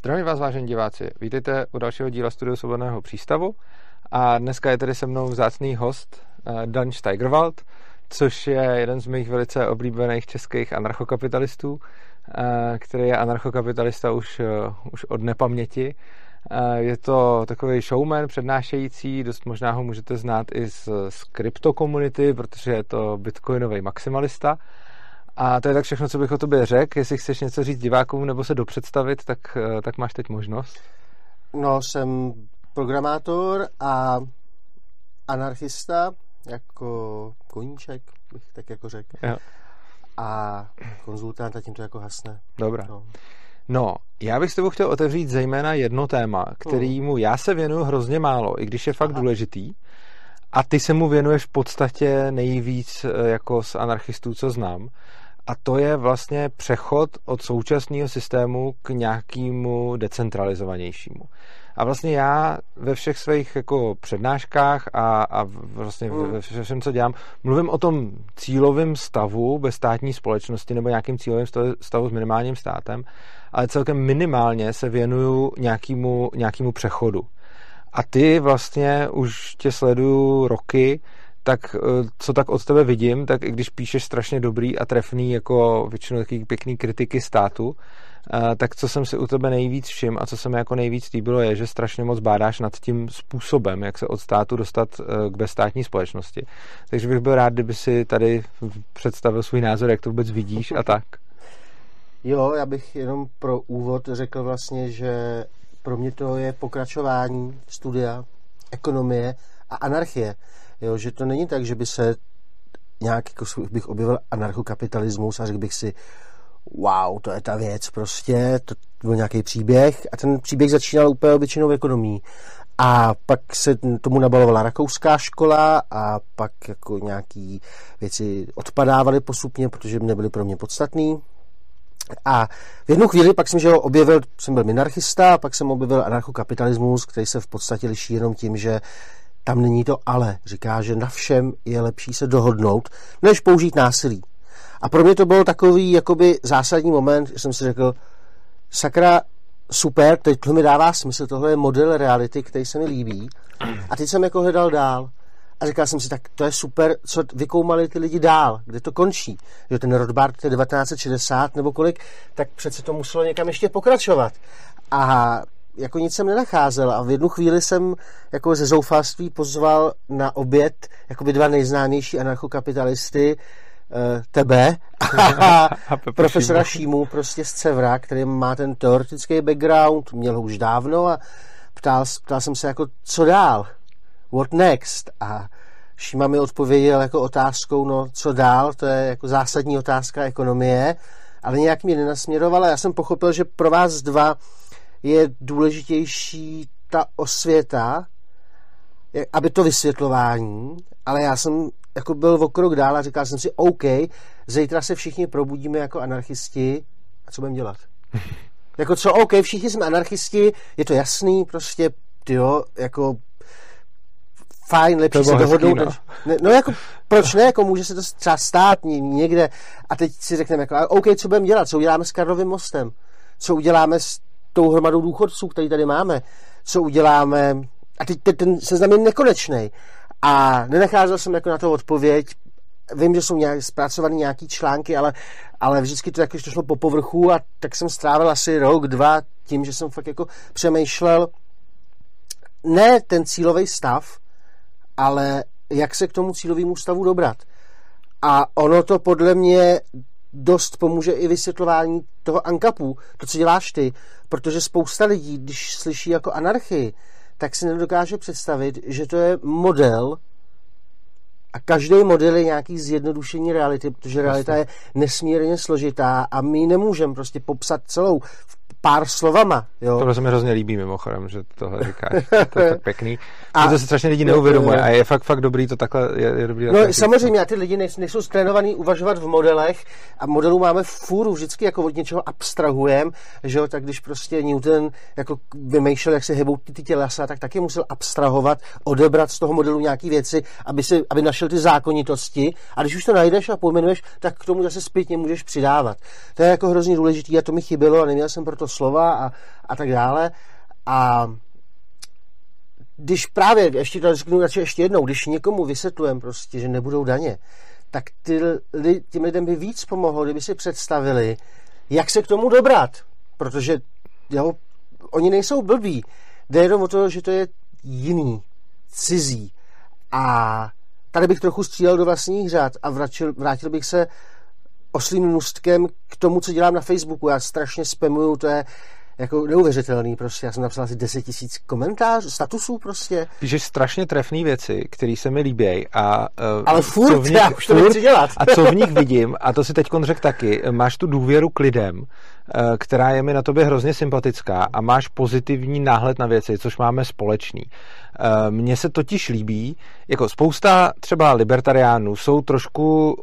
Zdravím vás, vážení diváci. Vítejte u dalšího díla Studia Svobodného přístavu a dneska je tady se mnou vzácný host eh, Dan Steigerwald, což je jeden z mých velice oblíbených českých anarchokapitalistů, eh, který je anarchokapitalista už, eh, už od nepaměti. Je to takový showman, přednášející, dost možná ho můžete znát i z, z kryptokomunity, protože je to bitcoinový maximalista. A to je tak všechno, co bych o tobě řekl. Jestli chceš něco říct divákům nebo se dopředstavit, tak, eh, tak máš teď možnost. No, jsem programátor a anarchista, jako koníček, bych tak jako řekl. Jo. A konzultant a tím to jako hasne. Dobrá. No. No, já bych s tebou chtěl otevřít zejména jedno téma, kterýmu já se věnuju hrozně málo, i když je fakt Aha. důležitý. A ty se mu věnuješ v podstatě nejvíc eh, jako z anarchistů, co znám a to je vlastně přechod od současného systému k nějakému decentralizovanějšímu. A vlastně já ve všech svých jako přednáškách a, a vlastně ve, ve všem, co dělám, mluvím o tom cílovém stavu ve státní společnosti nebo nějakým cílovým stavu s minimálním státem, ale celkem minimálně se věnuju nějakému, nějakému přechodu. A ty vlastně už tě sleduju roky, tak eh, co tak od tebe vidím, tak i když píšeš strašně dobrý a trefný, jako většinou takový pěkný kritiky státu, eh, tak co jsem si u tebe nejvíc všim a co se mi jako nejvíc líbilo je, že strašně moc bádáš nad tím způsobem, jak se od státu dostat eh, k bezstátní společnosti. Takže bych byl rád, kdyby si tady představil svůj názor, jak to vůbec vidíš a tak. Jo, já bych jenom pro úvod řekl vlastně, že pro mě to je pokračování studia ekonomie a anarchie. Jo, že to není tak, že by se nějak, jako bych objevil anarchokapitalismus a řekl bych si, wow, to je ta věc prostě, to byl nějaký příběh a ten příběh začínal úplně obyčejnou ekonomí. A pak se tomu nabalovala rakouská škola a pak jako nějaký věci odpadávaly postupně, protože nebyly pro mě podstatný. A v jednu chvíli pak jsem že objevil, jsem byl minarchista, a pak jsem objevil anarchokapitalismus, který se v podstatě liší jenom tím, že tam není to ale. Říká, že na všem je lepší se dohodnout, než použít násilí. A pro mě to byl takový jakoby zásadní moment, že jsem si řekl, sakra, super, teď to mi dává smysl, tohle je model reality, který se mi líbí. A teď jsem jako hledal dál. A říkal jsem si, tak to je super, co vykoumali ty lidi dál, kde to končí. Že ten Rothbard, to je 1960 nebo kolik, tak přece to muselo někam ještě pokračovat. A jako nic jsem nenacházel a v jednu chvíli jsem jako ze zoufalství pozval na oběd by dva nejznámější anarchokapitalisty, uh, tebe a, a profesora Šímu prostě z Cevra, který má ten teoretický background, měl ho už dávno a ptal, ptal jsem se jako, co dál? What next? A Šíma mi odpověděl jako otázkou, no co dál, to je jako zásadní otázka ekonomie, ale nějak mě nenasměrovala. Já jsem pochopil, že pro vás dva je důležitější ta osvěta, aby to vysvětlování, ale já jsem jako byl o krok dál a říkal jsem si, OK, zítra se všichni probudíme jako anarchisti a co budeme dělat? jako co, OK, všichni jsme anarchisti, je to jasný, prostě, jo, jako fajn, lepší se dohodnout. No. Ne, no jako, proč ne, jako může se to třeba stát někde a teď si řekneme, jako, OK, co budeme dělat, co uděláme s Karlovým mostem, co uděláme s tou hromadou důchodců, který tady máme, co uděláme. A teď ten seznam je nekonečný. A nenacházel jsem jako na to odpověď. Vím, že jsou nějak, zpracované nějaký články, ale, ale vždycky to jakož to šlo po povrchu a tak jsem strávil asi rok, dva tím, že jsem fakt jako přemýšlel ne ten cílový stav, ale jak se k tomu cílovému stavu dobrat. A ono to podle mě dost pomůže i vysvětlování toho ankapu, to, co děláš ty, protože spousta lidí, když slyší jako anarchii, tak si nedokáže představit, že to je model. A každý model je nějaký zjednodušení reality, protože realita je nesmírně složitá a my nemůžeme prostě popsat celou v pár slovama. Jo. Tohle se mi hrozně líbí mimochodem, že tohle říkáš. to je fakt pěkný. A to se strašně lidi neuvědomuje a je fakt, fakt dobrý to takhle. Je, je dobrý no takhle samozřejmě, a ty lidi nejsou strénovaný uvažovat v modelech a modelů máme fůru vždycky jako od něčeho abstrahujem, že jo, tak když prostě Newton jako vymýšlel, jak se hebou ty, ty tělesa, tak taky musel abstrahovat, odebrat z toho modelu nějaké věci, aby, si, aby našel ty zákonitosti a když už to najdeš a pojmenuješ, tak k tomu zase zpětně můžeš přidávat. To je jako hrozně důležité a to mi chybělo a neměl jsem proto slova a, a tak dále. A když právě, ještě to řeknu ještě jednou, když někomu vysvětlujeme prostě, že nebudou daně, tak ty, těm lidem by víc pomohlo, kdyby si představili, jak se k tomu dobrat. Protože jo, oni nejsou blbí. Jde jenom o to, že to je jiný, cizí. A tady bych trochu střílel do vlastních řád a vrátil, vrátil bych se oslým můstkem k tomu, co dělám na Facebooku. Já strašně spamuju, to je jako neuvěřitelný prostě. Já jsem napsal asi 10 tisíc komentářů, statusů prostě. Píšeš strašně trefné věci, které se mi líbí. A, uh, Ale furt, co v nich, já už to furt, dělat. a co v nich vidím, a to si teď řekl taky, máš tu důvěru k lidem, uh, která je mi na tobě hrozně sympatická a máš pozitivní náhled na věci, což máme společný. Uh, mně se totiž líbí, jako spousta třeba libertariánů jsou trošku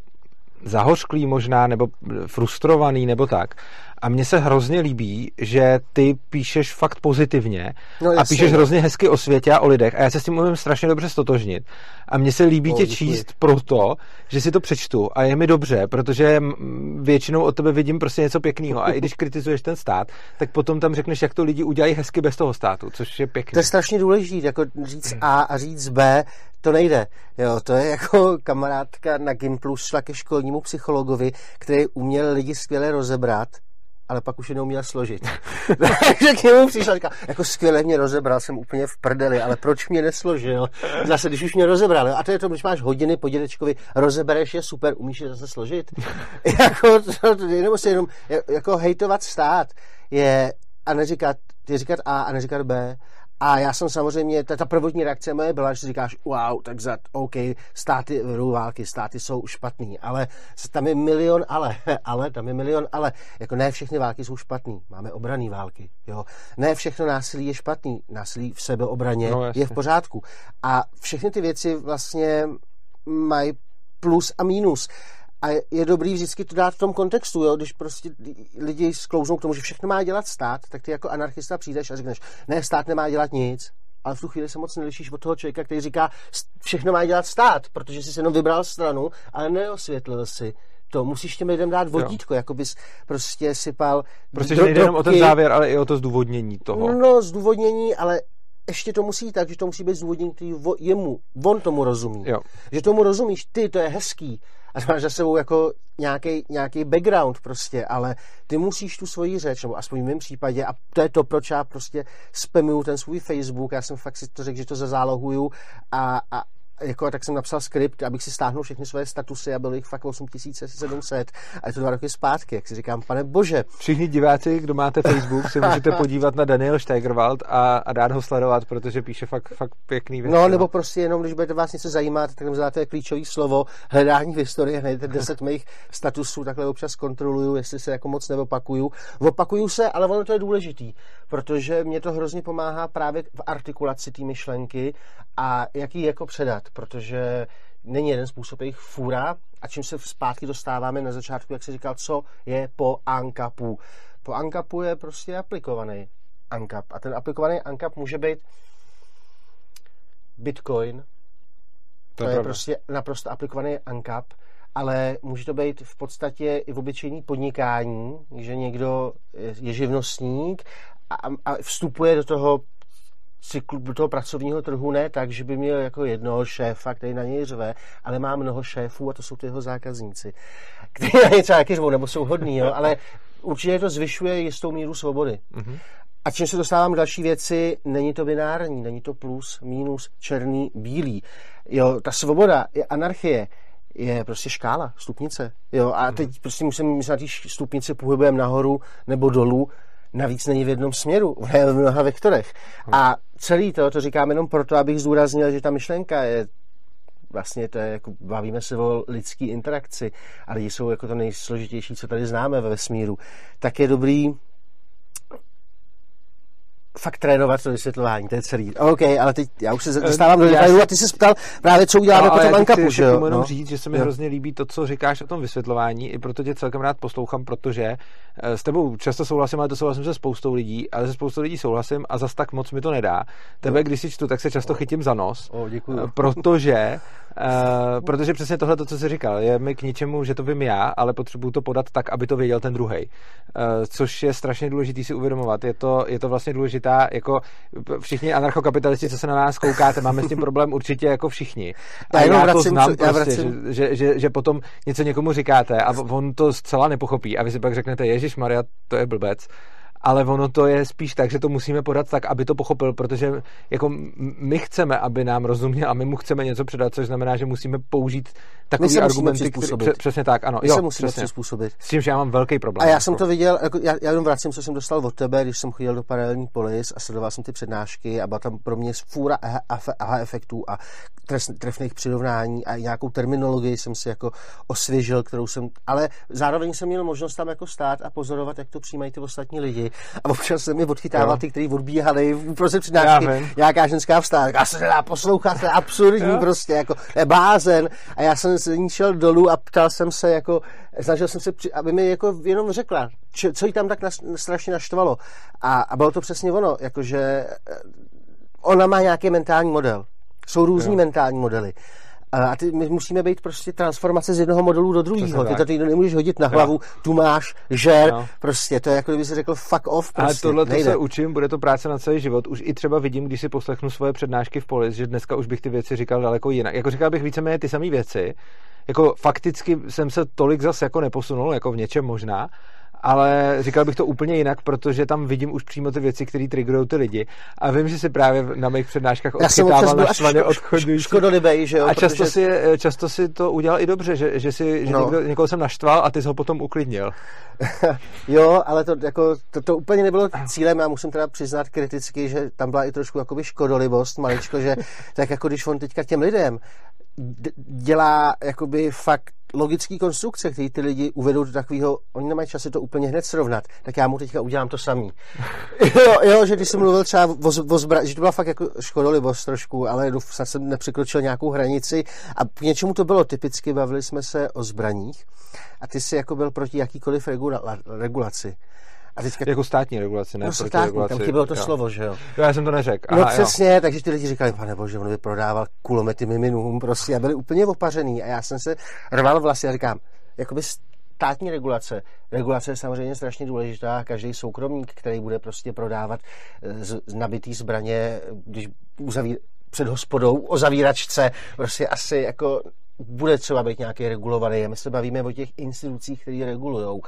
zahořklý možná, nebo frustrovaný, nebo tak. A mně se hrozně líbí, že ty píšeš fakt pozitivně no, a píšeš hrozně hezky o světě a o lidech a já se s tím umím strašně dobře stotožnit. A mně se líbí no, tě děkuji. číst proto, že si to přečtu a je mi dobře, protože většinou od tebe vidím prostě něco pěkného a i když kritizuješ ten stát, tak potom tam řekneš, jak to lidi udělají hezky bez toho státu, což je pěkné. To je strašně důležité, jako říct A a říct B, to nejde. Jo, to je jako kamarádka na Gimplu šla ke školnímu psychologovi, který uměl lidi skvěle rozebrat ale pak už je neuměl složit. Takže k němu přišel a říkal, jako skvěle mě rozebral, jsem úplně v prdeli, ale proč mě nesložil? Zase, když už mě rozebral, a to je to, když máš hodiny po dědečkovi, rozebereš je super, umíš je zase složit? jako, to, to, jenom se jenom, jako hejtovat stát je a neříkat, ty říkat A a neříkat B a já jsem samozřejmě, ta, ta prvotní reakce moje byla, že říkáš, wow, tak za, OK, státy vedou války, státy jsou špatný, ale tam je milion ale, ale, tam je milion ale, jako ne všechny války jsou špatný, máme obraný války, jo. Ne všechno násilí je špatný, násilí v sebeobraně no, je v pořádku. A všechny ty věci vlastně mají plus a mínus. A je dobrý vždycky to dát v tom kontextu, jo? když prostě lidi sklouznou k tomu, že všechno má dělat stát, tak ty jako anarchista přijdeš a řekneš, ne, stát nemá dělat nic, ale v tu chvíli se moc nelišíš od toho člověka, který říká, všechno má dělat stát, protože jsi jenom vybral stranu, ale neosvětlil si to. Musíš těm lidem dát vodítko, jo. jako bys prostě sypal Prostě dro- nejde jenom o ten závěr, ale i o to zdůvodnění toho. No, zdůvodnění, ale ještě to musí tak, že to musí být zdůvodnění, který jemu, on tomu rozumí. Jo. Že tomu rozumíš, ty, to je hezký, a máš za sebou jako nějaký background prostě, ale ty musíš tu svoji řeč, nebo aspoň v mém případě, a to je to, proč já prostě spamuju ten svůj Facebook, já jsem fakt si to řekl, že to zazálohuju a, a, jako, tak jsem napsal skript, abych si stáhnul všechny svoje statusy a bylo jich fakt 8700 a je to dva roky zpátky, jak si říkám, pane bože. Všichni diváci, kdo máte Facebook, si můžete podívat na Daniel Steigerwald a, a dát ho sledovat, protože píše fakt, fakt pěkný věci. No, no, nebo prostě jenom, když budete vás něco zajímat, tak tam zadáte klíčové slovo hledání v historii, najdete 10 mých statusů, takhle občas kontroluju, jestli se jako moc neopakuju. Opakuju se, ale ono to je důležitý, protože mě to hrozně pomáhá právě v artikulaci té myšlenky a jak ji jako předat protože není jeden způsob jejich fůra a čím se zpátky dostáváme na začátku, jak se říkal, co je po ANCAPu. Po ANCAPu je prostě aplikovaný ANCAP a ten aplikovaný ANCAP může být Bitcoin, to, to je, je prostě naprosto aplikovaný ANCAP, ale může to být v podstatě i v obyčejný podnikání, že někdo je živnostník a, a vstupuje do toho cyklu toho pracovního trhu ne tak, že by měl jako jednoho šéfa, který na něj řve, ale má mnoho šéfů a to jsou ty jeho zákazníci, kteří na něj třeba řvou, nebo jsou hodní, jo, ale určitě to zvyšuje jistou míru svobody. Mm-hmm. A čím se dostávám k další věci, není to binární, není to plus, minus, černý, bílý. Jo, ta svoboda je anarchie, je prostě škála, stupnice. Jo, a teď mm-hmm. prostě musím myslet, na té stupnici pohybujeme nahoru nebo dolů, navíc není v jednom směru, je v mnoha vektorech. A celý to, to říkám jenom proto, abych zdůraznil, že ta myšlenka je vlastně to je, jako, bavíme se o lidský interakci a lidi jsou jako to nejsložitější, co tady známe ve vesmíru, tak je dobrý fakt trénovat to vysvětlování, to je celý. OK, ale teď já už se dostávám do detailů a ty jsi ptal právě, co uděláme no, po tom Ankapu, že jo? jenom no? říct, že se mi jo. hrozně líbí to, co říkáš o tom vysvětlování, i proto tě celkem rád poslouchám, protože eh, s tebou často souhlasím, ale to souhlasím se spoustou lidí, ale se spoustou lidí souhlasím a zas tak moc mi to nedá. Tebe, když si čtu, tak se často chytím za nos, oh, děkuju. protože Uh, protože přesně tohle, to, co jsi říkal, je mi k ničemu, že to vím já, ale potřebuju to podat tak, aby to věděl ten druhý. Uh, což je strašně důležitý si uvědomovat. Je to, je to vlastně důležitá, jako všichni anarchokapitalisti, co se na nás koukáte, máme s tím problém určitě jako všichni. A já, já to znám co, prostě, že, že, že, že, potom něco někomu říkáte a on to zcela nepochopí a vy si pak řeknete, Ježíš Maria, to je blbec ale ono to je spíš tak, že to musíme podat tak, aby to pochopil, protože jako my chceme, aby nám rozuměl a my mu chceme něco předat, což znamená, že musíme použít takový argumenty, který, přesně tak, ano. My jo, se musíme přesně. přizpůsobit. S tím, že já mám velký problém. A já jsem to viděl, jako já, já jenom vracím, co jsem dostal od tebe, když jsem chodil do paralelní polis a sledoval jsem ty přednášky a byla tam pro mě fůra aha efektů a trefných přirovnání a nějakou terminologii jsem si jako osvěžil, kterou jsem, ale zároveň jsem měl možnost tam jako stát a pozorovat, jak to přijímají ty ostatní lidi a občas se mi odchytával ty, kteří odbíhali uprostřed přednášky, nějaká ženská vstává, já se nedá poslouchat, to je absurdní jo. prostě, jako, je blázen a já jsem z ní šel dolů a ptal jsem se, jako, snažil jsem se, aby mi jako jenom řekla, či, co jí tam tak nas, strašně naštvalo a, a bylo to přesně ono, jakože eh, ona má nějaký mentální model. Jsou různý jo. mentální modely. A ty, my musíme být prostě transformace z jednoho modelu do druhého. Ty to ty nemůžeš hodit na hlavu, jo. tu máš, žer, jo. prostě to je jako kdyby si řekl fuck off. Prostě, Ale tohle to se učím, bude to práce na celý život. Už i třeba vidím, když si poslechnu svoje přednášky v polis, že dneska už bych ty věci říkal daleko jinak. Jako říkal bych víceméně ty samé věci. Jako fakticky jsem se tolik zas jako neposunul, jako v něčem možná, ale říkal bych to úplně jinak, protože tam vidím už přímo ty věci, které triggerují ty lidi. A vím, že si právě na mých přednáškách odchytával na švaně odchodující. Škodolibej, že jo? A často, protože... si, často si to udělal i dobře, že, že, si, že no. někdo, někoho jsem naštval a ty jsi ho potom uklidnil. jo, ale to, jako, to, to, úplně nebylo cílem, já musím teda přiznat kriticky, že tam byla i trošku jakoby škodolibost, maličko, že tak jako když on teďka těm lidem dělá jakoby fakt logický konstrukce, který ty lidi uvedou do takového, oni nemají čas si to úplně hned srovnat, tak já mu teďka udělám to samý. jo, jo, že když jsem mluvil třeba o, o zbra, že to byla fakt jako škodolibost trošku, ale snad jsem nepřekročil nějakou hranici a k něčemu to bylo typicky, bavili jsme se o zbraních a ty si jako byl proti jakýkoliv regula, regulaci. A teďka... Jako státní regulace, ne? No státní, regulaci. tam chybělo to jo. slovo, že jo? jo? Já jsem to neřekl. No přesně, jo. takže ty lidi říkali, pane bože, on by prodával kulomety miminům prostě a byli úplně opařený a já jsem se rval vlasy a říkám, jakoby státní regulace. Regulace je samozřejmě strašně důležitá. Každý soukromník, který bude prostě prodávat eh, z, z nabitý zbraně, když uzaví před hospodou o zavíračce, prostě asi jako bude třeba být nějaký regulovaný. My se bavíme o těch institucích, které regulují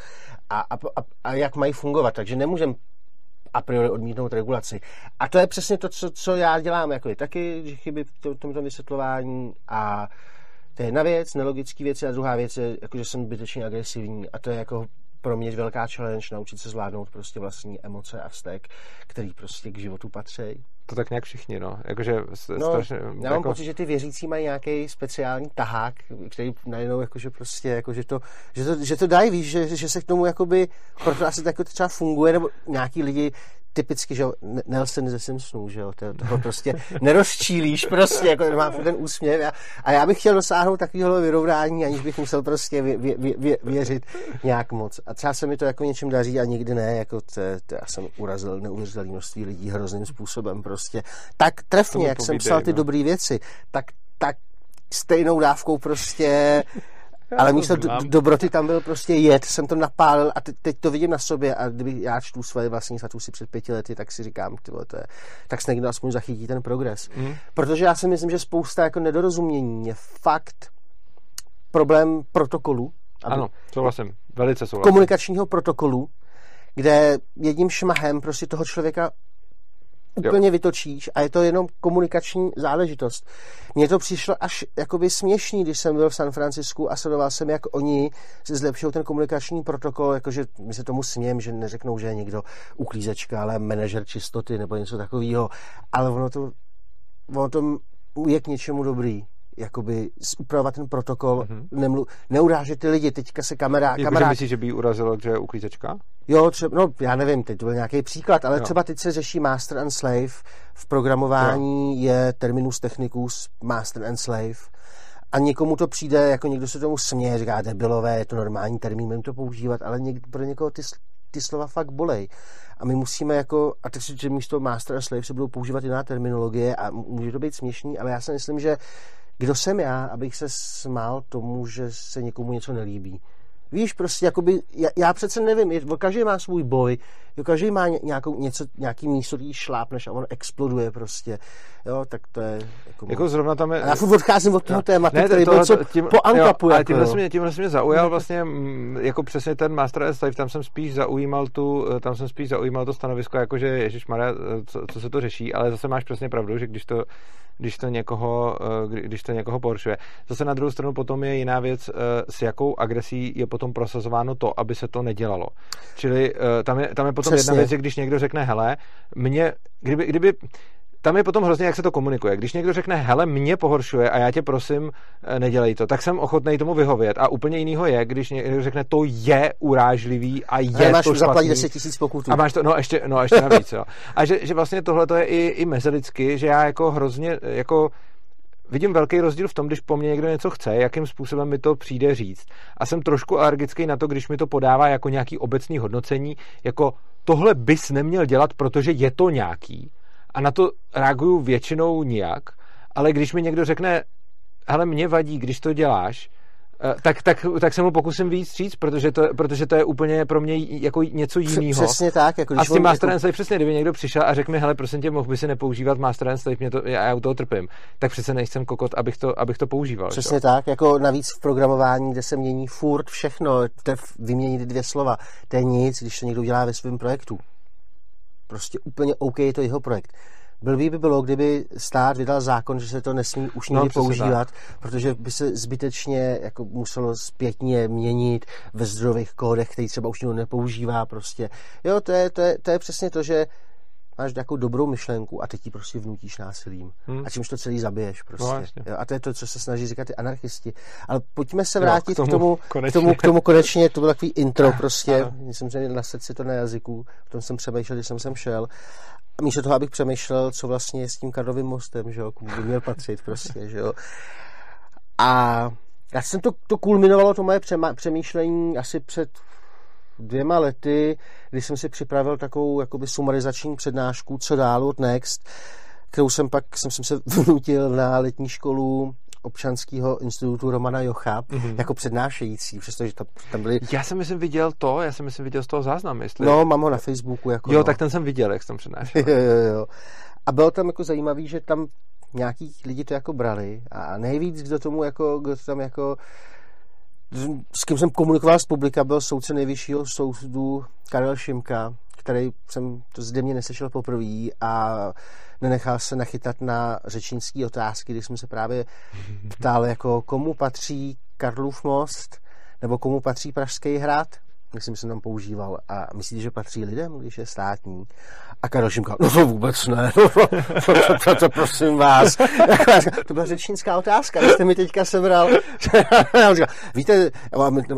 a, a, a, jak mají fungovat. Takže nemůžeme a priori odmítnout regulaci. A to je přesně to, co, co já dělám jako taky, že chyby v tomto vysvětlování a to je jedna věc, nelogické věci a druhá věc je, jako, že jsem zbytečně agresivní a to je jako pro mě velká challenge naučit se zvládnout prostě vlastní emoce a vztek, který prostě k životu patří to tak nějak všichni, no. Jakože no, strašně, já mám jako... pocit, že ty věřící mají nějaký speciální tahák, který najednou jakože prostě, jako, že, to, že, to, že to dají, víš, že, že se k tomu jakoby, proto asi tak třeba funguje, nebo nějaký lidi typicky, že Nelson ze Simpsonů, že jo, to, toho prostě nerozčílíš prostě, jako má ten úsměv a, a já bych chtěl dosáhnout takového vyrovnání, aniž bych musel prostě vě, vě, vě, věřit nějak moc. A třeba se mi to jako něčem daří a nikdy ne, jako to, to já jsem urazil neuvěřitelné množství lidí hrozným způsobem prostě. Tak trefně, jak jsem psal ty no. dobré věci, tak, tak stejnou dávkou prostě ale místo do, dobroty tam byl prostě jed, jsem to napálil a te, teď to vidím na sobě a kdyby já čtu svoje vlastní statusy před pěti lety, tak si říkám, tyvo, to je, tak snad někdo aspoň zachytí ten progres. Mm. Protože já si myslím, že spousta jako nedorozumění je fakt problém protokolu. Ano, souhlasím, velice souhlasím. Komunikačního protokolu, kde jedním šmahem prostě toho člověka úplně jo. vytočíš a je to jenom komunikační záležitost. Mně to přišlo až jakoby směšný, když jsem byl v San Francisku a sledoval jsem, jak oni si zlepšují ten komunikační protokol, jakože my se tomu smějem, že neřeknou, že je někdo uklízečka, ale manažer čistoty nebo něco takového, ale ono to, ono to je k něčemu dobrý. Jakoby upravovat ten protokol, mm-hmm. nemlu, neurážet ty lidi, teďka se kamera... Jako, kamera... myslíš, že by urazilo, že je uklízečka? Jo, třeba, no já nevím, teď to byl nějaký příklad, ale jo. třeba teď se řeší master and slave, v programování jo. je terminus technicus master and slave a někomu to přijde, jako někdo se tomu směje, říká debilové, je to normální termín, můžeme to používat, ale něk, pro někoho ty, ty slova fakt bolej. A my musíme jako, a teď si, že místo master a slave se budou používat jiná terminologie a může to být směšný, ale já si myslím, že kdo jsem já, abych se smál tomu, že se někomu něco nelíbí. Víš, prostě, jakoby, já, já přece nevím, je, každý má svůj boj, každý má nějakou, něco, nějaký místo, který šlápneš a on exploduje prostě, jo, tak to je... Jako, jako zrovna tam je... A já furt odcházím od toho no, tématu, ne, který to, byl co tím, po Ankapu. Jo, ale tímhle, jako, mě, tímhle mě zaujal vlastně, mm, jako přesně ten Master S Life, tam jsem spíš zaujímal tu, tam jsem spíš zaujímal to stanovisko, jakože Ježíš Maria, co, co, se to řeší, ale zase máš přesně pravdu, že když to, když to někoho, eh, když to někoho porušuje. Zase na druhou stranu potom je jiná věc, eh, s jakou agresí je potom prosazováno to, aby se to nedělalo. Čili eh, tam je, tam je potom Přesně. jedna věc, že když někdo řekne, hele, mě, kdyby, kdyby tam je potom hrozně, jak se to komunikuje. Když někdo řekne, hele, mě pohoršuje a já tě prosím, nedělej to, tak jsem ochotný tomu vyhovět. A úplně jinýho je, když někdo řekne, to je urážlivý a je a máš to zaplatit 10 tisíc pokutů. A máš to, no ještě, no ještě navíc, jo. A že, že vlastně tohle to je i, i mezilidsky, že já jako hrozně, jako vidím velký rozdíl v tom, když po mně někdo něco chce, jakým způsobem mi to přijde říct. A jsem trošku alergický na to, když mi to podává jako nějaký obecný hodnocení, jako tohle bys neměl dělat, protože je to nějaký. A na to reaguju většinou nijak, ale když mi někdo řekne, hele, mě vadí, když to děláš, Eh, tak, tak, tak se mu pokusím víc říct, protože to, protože to je úplně pro mě jako něco jiného. Přesně tak. Jako a s tím Master jako... přesně, kdyby někdo přišel a řekl mi, hele, prosím tě, mohl by si nepoužívat Master Slave, mě to, já, já u toho trpím, tak přece nejsem kokot, abych to, abych to používal. Přesně čo? tak, jako navíc v programování, kde se mění furt všechno, vyměnit dvě slova, to je nic, když to někdo dělá ve svém projektu. Prostě úplně OK je to jeho projekt. Blbý by bylo, kdyby stát vydal zákon, že se to nesmí už nikdy no, používat, tak. protože by se zbytečně jako muselo zpětně měnit ve zdrojových kódech, který třeba už nikdo nepoužívá prostě. Jo, to je, to je, to je přesně to, že máš nějakou dobrou myšlenku a teď ti prostě vnutíš násilím. Hmm. A čímž to celý zabiješ prostě. No, jo, a to je to, co se snaží říkat ty anarchisti. Ale pojďme se vrátit no, k, tomu, k, tomu, k, tomu, k tomu konečně, to byl takový intro prostě. Myslím, že na srdci to na jazyku, v tom jsem přemýšlel, když jsem sem šel. A místo toho, abych přemýšlel, co vlastně je s tím Karlovým mostem, že jo, by měl patřit prostě, že jo. A já jsem to, to kulminovalo, to moje přemýšlení asi před dvěma lety, kdy jsem si připravil takovou jakoby sumarizační přednášku, co dál od Next, kterou jsem pak jsem, jsem se vnutil na letní školu občanského institutu Romana Jocha mm-hmm. jako přednášející, přestože tam, tam byli... Já jsem myslím viděl to, já jsem myslím viděl z toho záznam, jestli... No, mám ho na Facebooku. Jako jo, no. tak ten jsem viděl, jak jsem přednášel. jo, jo, jo. A bylo tam jako zajímavý, že tam nějaký lidi to jako brali a nejvíc, kdo tomu jako, kdo to tam jako s kým jsem komunikoval z publika, byl soudce nejvyššího soudu Karel Šimka, který jsem to zde mě neslyšel poprvé a nenechal se nachytat na řečnické otázky, když jsme se právě ptali, jako komu patří Karlův most, nebo komu patří Pražský hrad, myslím, že jsem tam používal. A myslíte, že patří lidem, když je státní? A Karel Šimka, no to vůbec ne, no to, to, to, to, to prosím vás. to byla řečnická otázka, jste mi teďka sebral. Víte,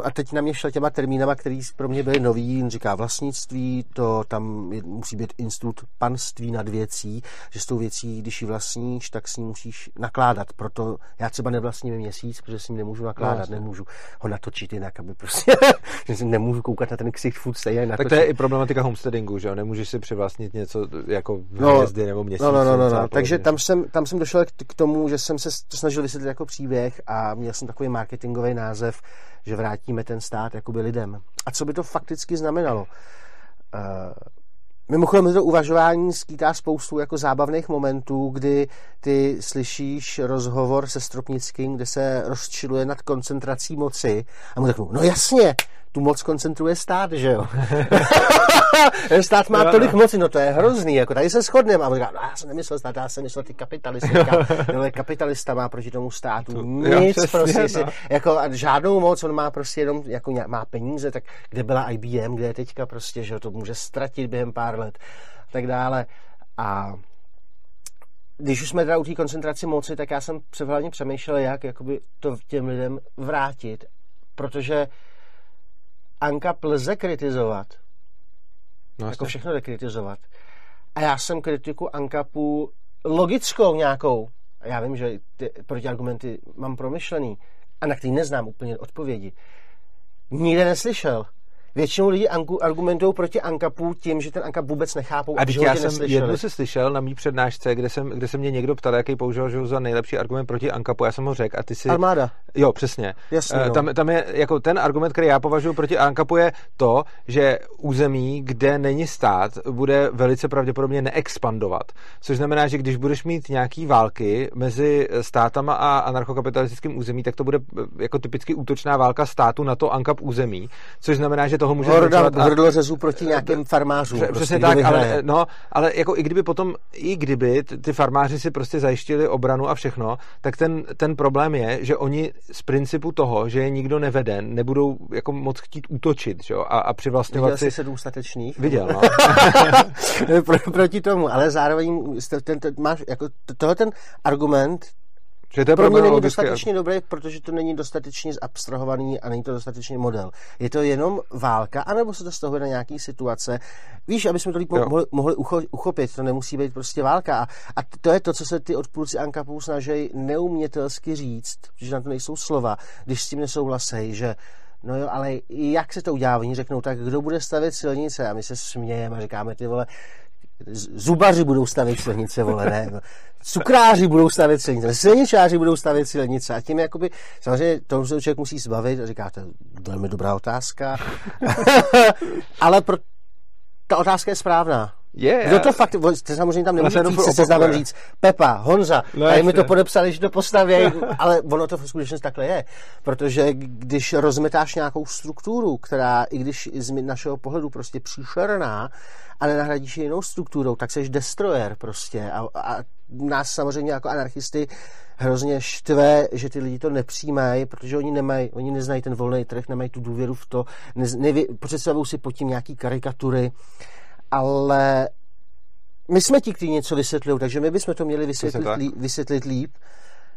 a teď na mě šel těma termínama, který pro mě byly nový, říká vlastnictví, to tam je, musí být institut panství nad věcí, že s tou věcí, když ji vlastníš, tak s ní musíš nakládat. Proto já třeba nevlastním měsíc, protože s ním nemůžu nakládat, no, nemůžu ho natočit jinak, aby prostě, že nemůžu koukat na ten ksicht furt stejně. Tak to je i problematika homesteadingu, že jo? Nemůžeš si přivlastnit mít něco jako no, hvězdy nebo měsíc. No, no, no, no, no. takže tam jsem, tam jsem došel k tomu, že jsem se to snažil vysvětlit jako příběh a měl jsem takový marketingový název, že vrátíme ten stát jakoby lidem. A co by to fakticky znamenalo? Uh, Mimochodem, to uvažování skýtá spoustu jako zábavných momentů, kdy ty slyšíš rozhovor se Stropnickým, kde se rozčiluje nad koncentrací moci a mu řeknu, no jasně, tu moc koncentruje stát, že jo? stát má tolik moci, no to je hrozný, jako tady se shodneme. A on říká, no, já jsem nemyslel stát, já jsem myslel ty kapitalisty. no, kapitalista má proti tomu státu nic, jo, prostě, si, jako a žádnou moc, on má prostě jenom, jako má peníze, tak kde byla IBM, kde je teďka prostě, že jo, to může ztratit během pár let, tak dále. A když už jsme teda u té koncentraci moci, tak já jsem převhlavně přemýšlel, jak jakoby to těm lidem vrátit, protože Anka lze kritizovat. No, jako všechno jde kritizovat. A já jsem kritiku Ankapu logickou nějakou, já vím, že ty protiargumenty mám promyšlený a na který neznám úplně odpovědi, nikde neslyšel. Většinou lidi argumentují proti Ankapu tím, že ten Ankap vůbec nechápou. A já jsem neslyšeli. jednu si slyšel na mý přednášce, kde, jsem, kde se mě někdo ptal, jaký použil že za nejlepší argument proti Ankapu. Já jsem ho řekl a ty si... Armáda. Jo, přesně. Jasně, uh, tam, tam, je jako ten argument, který já považuji proti Ankapu je to, že území, kde není stát, bude velice pravděpodobně neexpandovat. Což znamená, že když budeš mít nějaký války mezi státama a anarchokapitalistickým území, tak to bude eh, jako typicky útočná válka státu na to Ankap území. Což znamená, že toho může Horda řezu proti nějakým farmářům. Přesně prostě, tak, ale, no, ale jako i kdyby potom, i kdyby ty farmáři si prostě zajištili obranu a všechno, tak ten, ten problém je, že oni z principu toho, že je nikdo nevede, nebudou jako moc chtít útočit, že jo, a, a přivlastňovat Viděl si sedm statečných? Viděl, no. Pro, proti tomu, ale zároveň ten, ten, máš, jako tohle ten argument že to je pro mě není dostatečně dobrý, protože to není dostatečně abstrahovaný a není to dostatečný model. Je to jenom válka, anebo se to stahuje na nějaký situace. Víš, aby jsme to líp mohli, mohli ucho, uchopit, to nemusí být prostě válka. A, a to je to, co se ty odpůrci Ankapů snaží neumětelsky říct, že na to nejsou slova, když s tím nesouhlasí, že No jo, ale jak se to udělá? Oni řeknou, tak kdo bude stavět silnice? A my se smějeme a říkáme, ty vole, zubaři budou stavět silnice, vole, ne. Cukráři budou stavět silnice, silničáři budou stavět silnice a tím jakoby, samozřejmě to se člověk musí zbavit a říká, to je velmi dobrá otázka, ale pro, ta otázka je správná. Je, Kdo to fakt, ty samozřejmě tam nemůže říct, se seznamem říct, Pepa, Honza, no, a mi to podepsali, že to postaví, ale ono to v skutečnosti takhle je. Protože když rozmetáš nějakou strukturu, která, i když z našeho pohledu prostě příšerná, a nenahradíš jinou strukturou, tak seš destroyer prostě. A, a nás samozřejmě jako anarchisty hrozně štve, že ty lidi to nepřijímají, protože oni nemají, oni neznají ten volný trh, nemají tu důvěru v to, ne, nevě, představují si pod tím nějaký karikatury, ale my jsme ti, kteří něco vysvětlují, takže my bychom to měli vysvětlit, to líp, vysvětlit líp.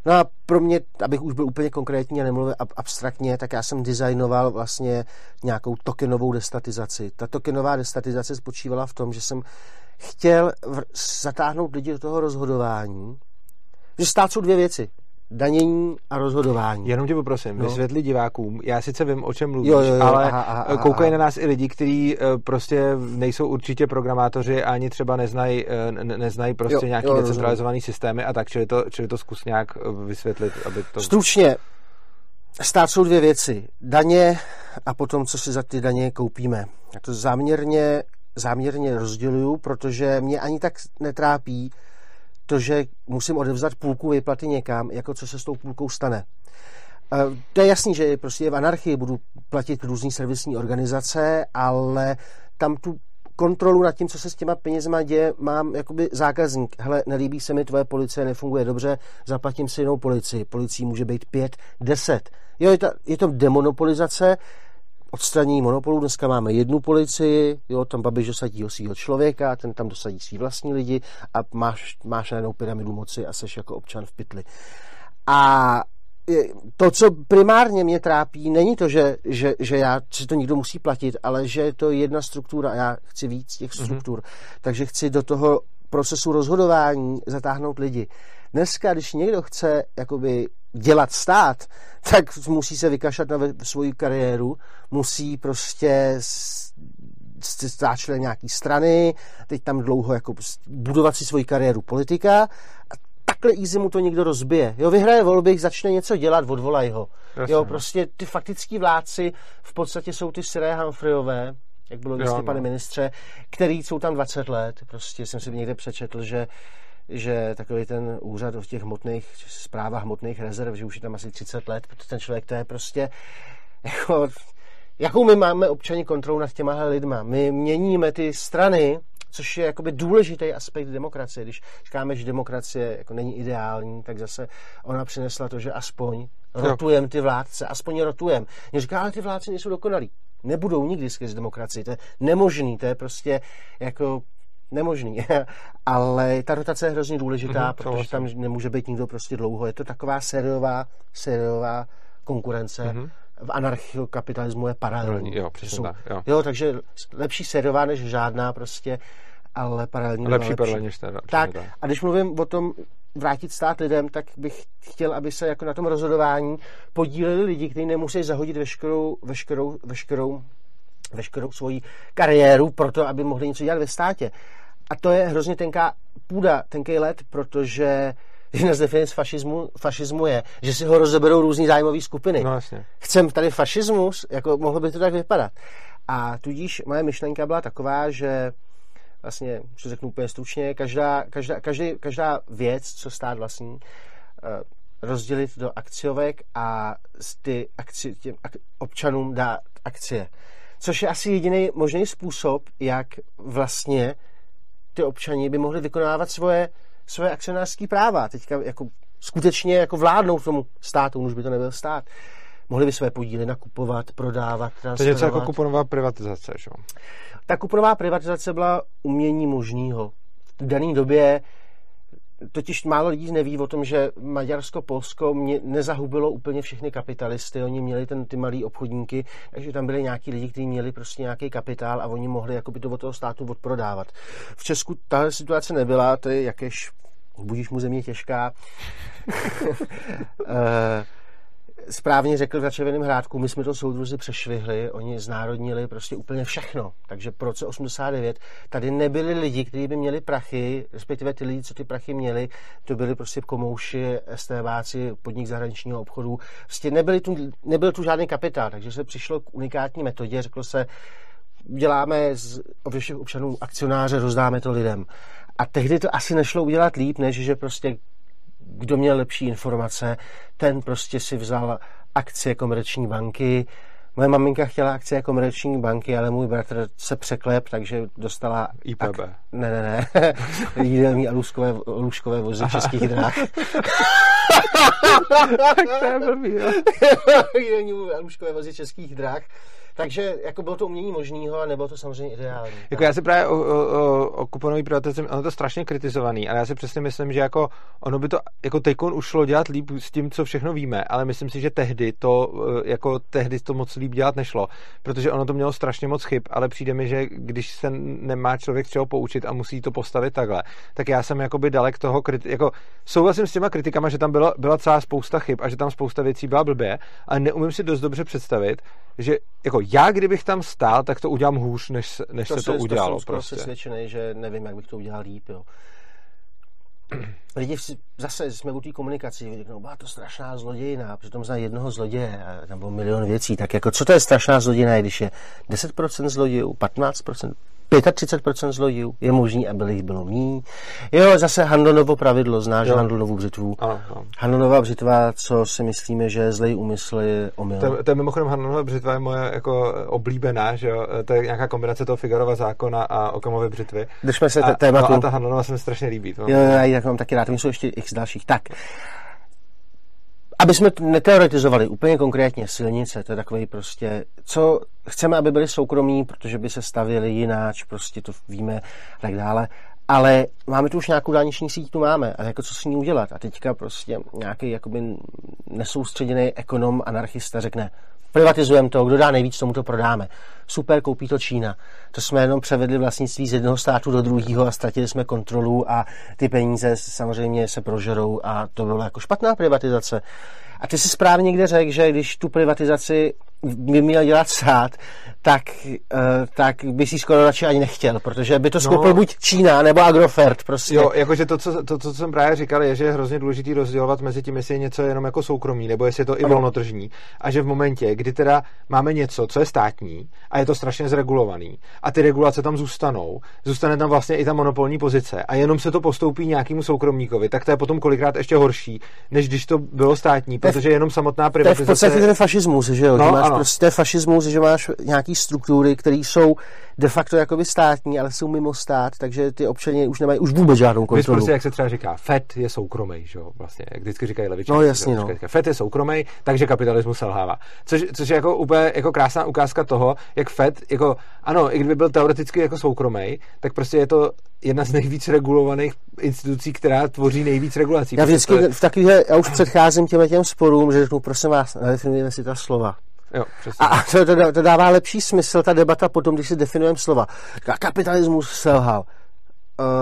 No a pro mě, abych už byl úplně konkrétní a nemluvil abstraktně, tak já jsem designoval vlastně nějakou tokenovou destatizaci. Ta tokenová destatizace spočívala v tom, že jsem chtěl zatáhnout lidi do toho rozhodování, že stát jsou dvě věci danění a rozhodování. Jenom tě poprosím, no. vysvětli divákům. Já sice vím, o čem mluvíš, jo, jo, jo, ale aha, aha, aha, koukají na nás i lidi, kteří eh, prostě nejsou určitě programátoři a ani třeba neznají, eh, neznají prostě jo, nějaký decentralizovaný systémy a tak, čili to, čili to zkus nějak eh, vysvětlit, aby to... Stručně, stát jsou dvě věci. Daně a potom, co si za ty daně koupíme. Já to záměrně, záměrně rozděluju, protože mě ani tak netrápí, to, že musím odevzdat půlku výplaty někam, jako co se s tou půlkou stane. To je jasný, že prostě v anarchii budu platit různý servisní organizace, ale tam tu kontrolu nad tím, co se s těma penězma děje, mám jakoby zákazník. Hele, nelíbí se mi tvoje policie, nefunguje dobře, zaplatím si jinou policii. Policii může být pět, deset. Jo, je to, je to demonopolizace, odstranění monopolu. Dneska máme jednu policii, jo, tam Babiš dosadí o svého člověka, ten tam dosadí svý vlastní lidi a máš, máš najednou pyramidu moci a seš jako občan v pytli. A to, co primárně mě trápí, není to, že, že, že já, že to někdo musí platit, ale že je to jedna struktura a já chci víc těch mhm. struktur. Mm-hmm. Takže chci do toho procesu rozhodování zatáhnout lidi. Dneska, když někdo chce jakoby dělat stát, tak musí se vykašlat na svoji kariéru, musí prostě stát člen nějaký strany, teď tam dlouho jako budovat si svoji kariéru politika a takhle easy mu to někdo rozbije. Jo, vyhraje volby, začne něco dělat, odvolaj ho. Jasně. Jo, prostě ty faktický vládci v podstatě jsou ty Siré Humphreyové, jak bylo no. pane ministře, který jsou tam 20 let. Prostě jsem si někde přečetl, že že takový ten úřad v těch hmotných zprávách hmotných rezerv, že už je tam asi 30 let, protože ten člověk to je prostě jako, jakou my máme občani kontrolu nad těma lidma. My měníme ty strany, což je jakoby důležitý aspekt demokracie. Když říkáme, že demokracie jako není ideální, tak zase ona přinesla to, že aspoň rotujeme ty vládce, aspoň rotujeme. Mě říká, ale ty vládci nejsou dokonalí. Nebudou nikdy skrz demokracii, to je nemožný, to je prostě jako nemožný. Ale ta rotace je hrozně důležitá, Mhm, protože tam nemůže být nikdo prostě dlouho. Je to taková sériová, sériová konkurence. Mhm. V anarchokapitalismu je paralelní. Jo, přesně Jsou- tak, jo. jo, takže lepší sériová než žádná prostě, ale paralelní Lepší byla perle než teda. tak, přesně a když mluvím o tom vrátit stát lidem, tak bych chtěl, aby se jako na tom rozhodování podíleli lidi, kteří nemusí zahodit veškerou, veškerou, veškerou, veškerou svoji kariéru pro to, aby mohli něco dělat ve státě. A to je hrozně tenká půda, tenký let, protože jedna z definic fašismu, fašismu je, že si ho rozeberou různý zájmové skupiny No jasně. chcem tady fašismus, jako mohlo by to tak vypadat. A tudíž moje myšlenka byla taková, že vlastně, co řeknu úplně stručně, každá, každá, každý, každá věc, co stát vlastní, eh, rozdělit do akciovek a ty akci, těm ak- občanům dát akcie. Což je asi jediný možný způsob, jak vlastně ty občani by mohli vykonávat svoje, svoje akcionářské práva. Teďka jako skutečně jako vládnout tomu státu, už by to nebyl stát. Mohli by své podíly nakupovat, prodávat, To je něco jako transferovat. kuponová privatizace, že? Ta kuponová privatizace byla umění možného. V dané době totiž málo lidí neví o tom, že Maďarsko, Polsko mě nezahubilo úplně všechny kapitalisty. Oni měli ten, ty malý obchodníky, takže tam byli nějaký lidi, kteří měli prostě nějaký kapitál a oni mohli jakoby to od toho státu odprodávat. V Česku tahle situace nebyla, to je jakéž budíš mu země těžká. Správně řekl v Červeném hrádku, my jsme to soudruzi přešvihli, oni znárodnili prostě úplně všechno. Takže po roce 89 tady nebyli lidi, kteří by měli prachy, respektive ty lidi, co ty prachy měli, to byli prostě komouši, STBáci, podnik zahraničního obchodu. Prostě nebyli tu, nebyl tu žádný kapitál, takže se přišlo k unikátní metodě, řeklo se, děláme z všech občanů akcionáře, rozdáme to lidem. A tehdy to asi nešlo udělat líp, než že prostě kdo měl lepší informace, ten prostě si vzal akcie komerční banky. Moje maminka chtěla akcie komerční banky, ale můj bratr se překlep, takže dostala... IPB. Ne, ne, ne. Jídelní a lůžkové, lůžkové vozy českých dráh. to je blbý, jo. Jídelní a lůžkové vozy českých dráh. Takže jako bylo to umění možného a nebylo to samozřejmě ideální. Jako já si právě o, o, o, kuponový privatizaci, ono to strašně kritizovaný, ale já si přesně myslím, že jako ono by to jako teďkon ušlo dělat líp s tím, co všechno víme, ale myslím si, že tehdy to, eh, jako tehdy to moc líp dělat nešlo, protože ono to mělo strašně moc chyb, ale přijde mi, že když se nemá člověk čeho poučit a musí to postavit takhle, tak já jsem jakoby dalek toho, kriti- jako souhlasím s těma kritikama, že tam byla, byla celá spousta chyb a že tam spousta věcí byla blbě, ale neumím si dost dobře představit, že jako já, kdybych tam stál, tak to udělám hůř, než, než se to udělalo. To jsem prostě. přesvědčený, že nevím, jak bych to udělal líp. Jo. Lidi si, zase jsme u té komunikaci, řeknou, byla to strašná zlodějina, přitom znají jednoho zloděje, bylo milion věcí, tak jako co to je strašná zlodějina, když je 10% zlodějů, 15%, 35% zlodějů, je možný, aby jich bylo mý. Jo, zase Handonovo pravidlo, znáš Jo. Handonovu břitvu. Ano, ano. Handonova břitva, co si myslíme, že zlej úmysl, je omyl. To, to je mimochodem Hanonova břitva je moje jako oblíbená, že jo? To je nějaká kombinace toho Figarova zákona a Okamovy břitvy. Držme se A, tématu. no a ta Hanonova se mi strašně líbí. To, Jo, jo, já ji tak mám taky rád, tam jsou ještě x dalších. Tak, aby jsme neteoretizovali úplně konkrétně silnice, to je takový prostě, co chceme, aby byly soukromí, protože by se stavěly jináč, prostě to víme a tak dále, ale máme tu už nějakou dálniční síť, tu máme. A jako co s ní udělat? A teďka prostě nějaký jakoby nesoustředěný ekonom, anarchista řekne, privatizujeme to, kdo dá nejvíc, tomu to prodáme. Super, koupí to Čína. To jsme jenom převedli vlastnictví z jednoho státu do druhého a ztratili jsme kontrolu a ty peníze samozřejmě se prožerou a to bylo jako špatná privatizace. A ty si správně někde řekl, že když tu privatizaci by měl dělat stát, tak, uh, tak by si skoro radši ani nechtěl, protože by to skoupil No. buď Čína nebo Agrofert prostě. Jo, jakože to co, to, co jsem právě říkal, je, že je hrozně důležitý rozdělovat mezi tím, jestli je něco jenom jako soukromí, nebo jestli je to i Ano. volnotržní. A že v momentě, kdy teda máme něco, co je státní a je to strašně zregulovaný, a ty regulace tam zůstanou, zůstane tam vlastně i ta monopolní pozice a jenom se to postoupí nějakému soukromníkovi, tak to je potom kolikrát ještě horší, než když to bylo státní. To protože jenom samotná To je privatizace... v podstatě ten fašismus, že jo? No, máš ano. prostě fašismus, že máš nějaký struktury, které jsou de facto jakoby státní, ale jsou mimo stát, takže ty občany už nemají už vůbec žádnou Víš kontrolu. prostě, jak se třeba říká, FED je soukromý, že jo, vlastně, jak vždycky říkají levičáci. No, jasně, no. říkají, FED je soukromý, takže kapitalismus selhává. Což, což je jako úplně jako krásná ukázka toho, jak FED, jako, ano, i kdyby byl teoreticky jako soukromý, tak prostě je to jedna z nejvíc regulovaných institucí, která tvoří nejvíc regulací. Já vždycky to je, v takovýhle, já už předcházím těm těm sporům, že řeknu, prosím vás, nadefinujeme si ta slova. jo, přesně. A, to, to, to, dává lepší smysl, ta debata potom, když si definujeme slova. Ka- Kapitalismus selhal.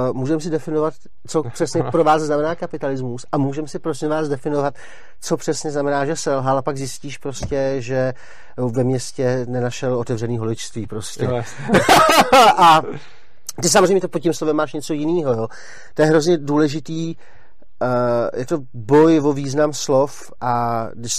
Uh, můžeme si definovat, co přesně pro vás znamená kapitalismus a můžeme si prosím vás definovat, co přesně znamená, že selhal a pak zjistíš prostě, že ve městě nenašel otevřený holičství prostě. Jo, a ty samozřejmě to pod tím slovem máš něco jiného. Jo. To je hrozně důležitý, uh, je to boj o význam slov a když,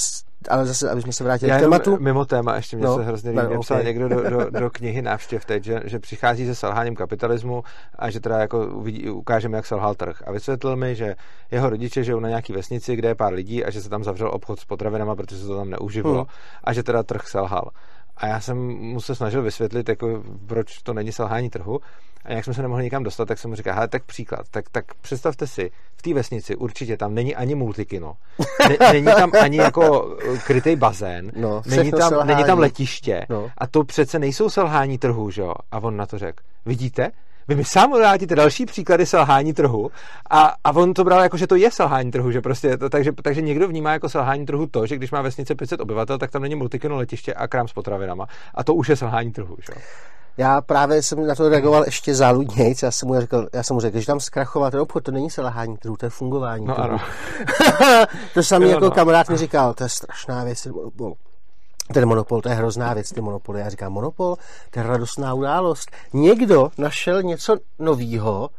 ale zase, aby jsme se vrátili Já k tématu. mimo téma, ještě mě No, se hrozně líbí, napsal ok. někdo do, do, do, knihy návštěv teď, že, že přichází se selháním kapitalismu a že teda jako uvidí, ukážeme, jak selhal trh. A vysvětlil mi, že jeho rodiče žijou na nějaký vesnici, kde je pár lidí a že se tam zavřel obchod s potravinama, protože se to tam neuživilo Hmm. a že teda trh selhal. A já jsem mu se snažil vysvětlit, jako, proč to není selhání trhu. A jak jsme se nemohli nikam dostat, tak jsem mu říkal, hele, tak příklad, tak, tak představte si, v té vesnici určitě tam není ani multikino, ne, není tam ani jako krytý bazén, No, není, tam, selhání. není tam letiště No. a to přece nejsou selhání trhu, že jo? A on na to řekl, vidíte? Vy mi sám vrátíte další příklady selhání trhu a, a on to bral jako, že to je selhání trhu, že prostě to, takže, takže někdo vnímá jako selhání trhu to, že když má vesnice 500 obyvatel, tak tam není multikino letiště a krám s potravinama a to už je selhání trhu, že? Já právě jsem na to reagoval ještě záludnějc. Já jsem mu řekl, já jsem mu řekl, že tam zkrachoval ten obchod, to není selhání trhu, to je fungování No trhu. ano. to samý Jo, jako no. kamarád mi říkal, to je strašná věc. Ten monopol, to je hrozná věc, ty monopoly. Já říkám, monopol, to je radostná událost. Někdo našel něco novýho,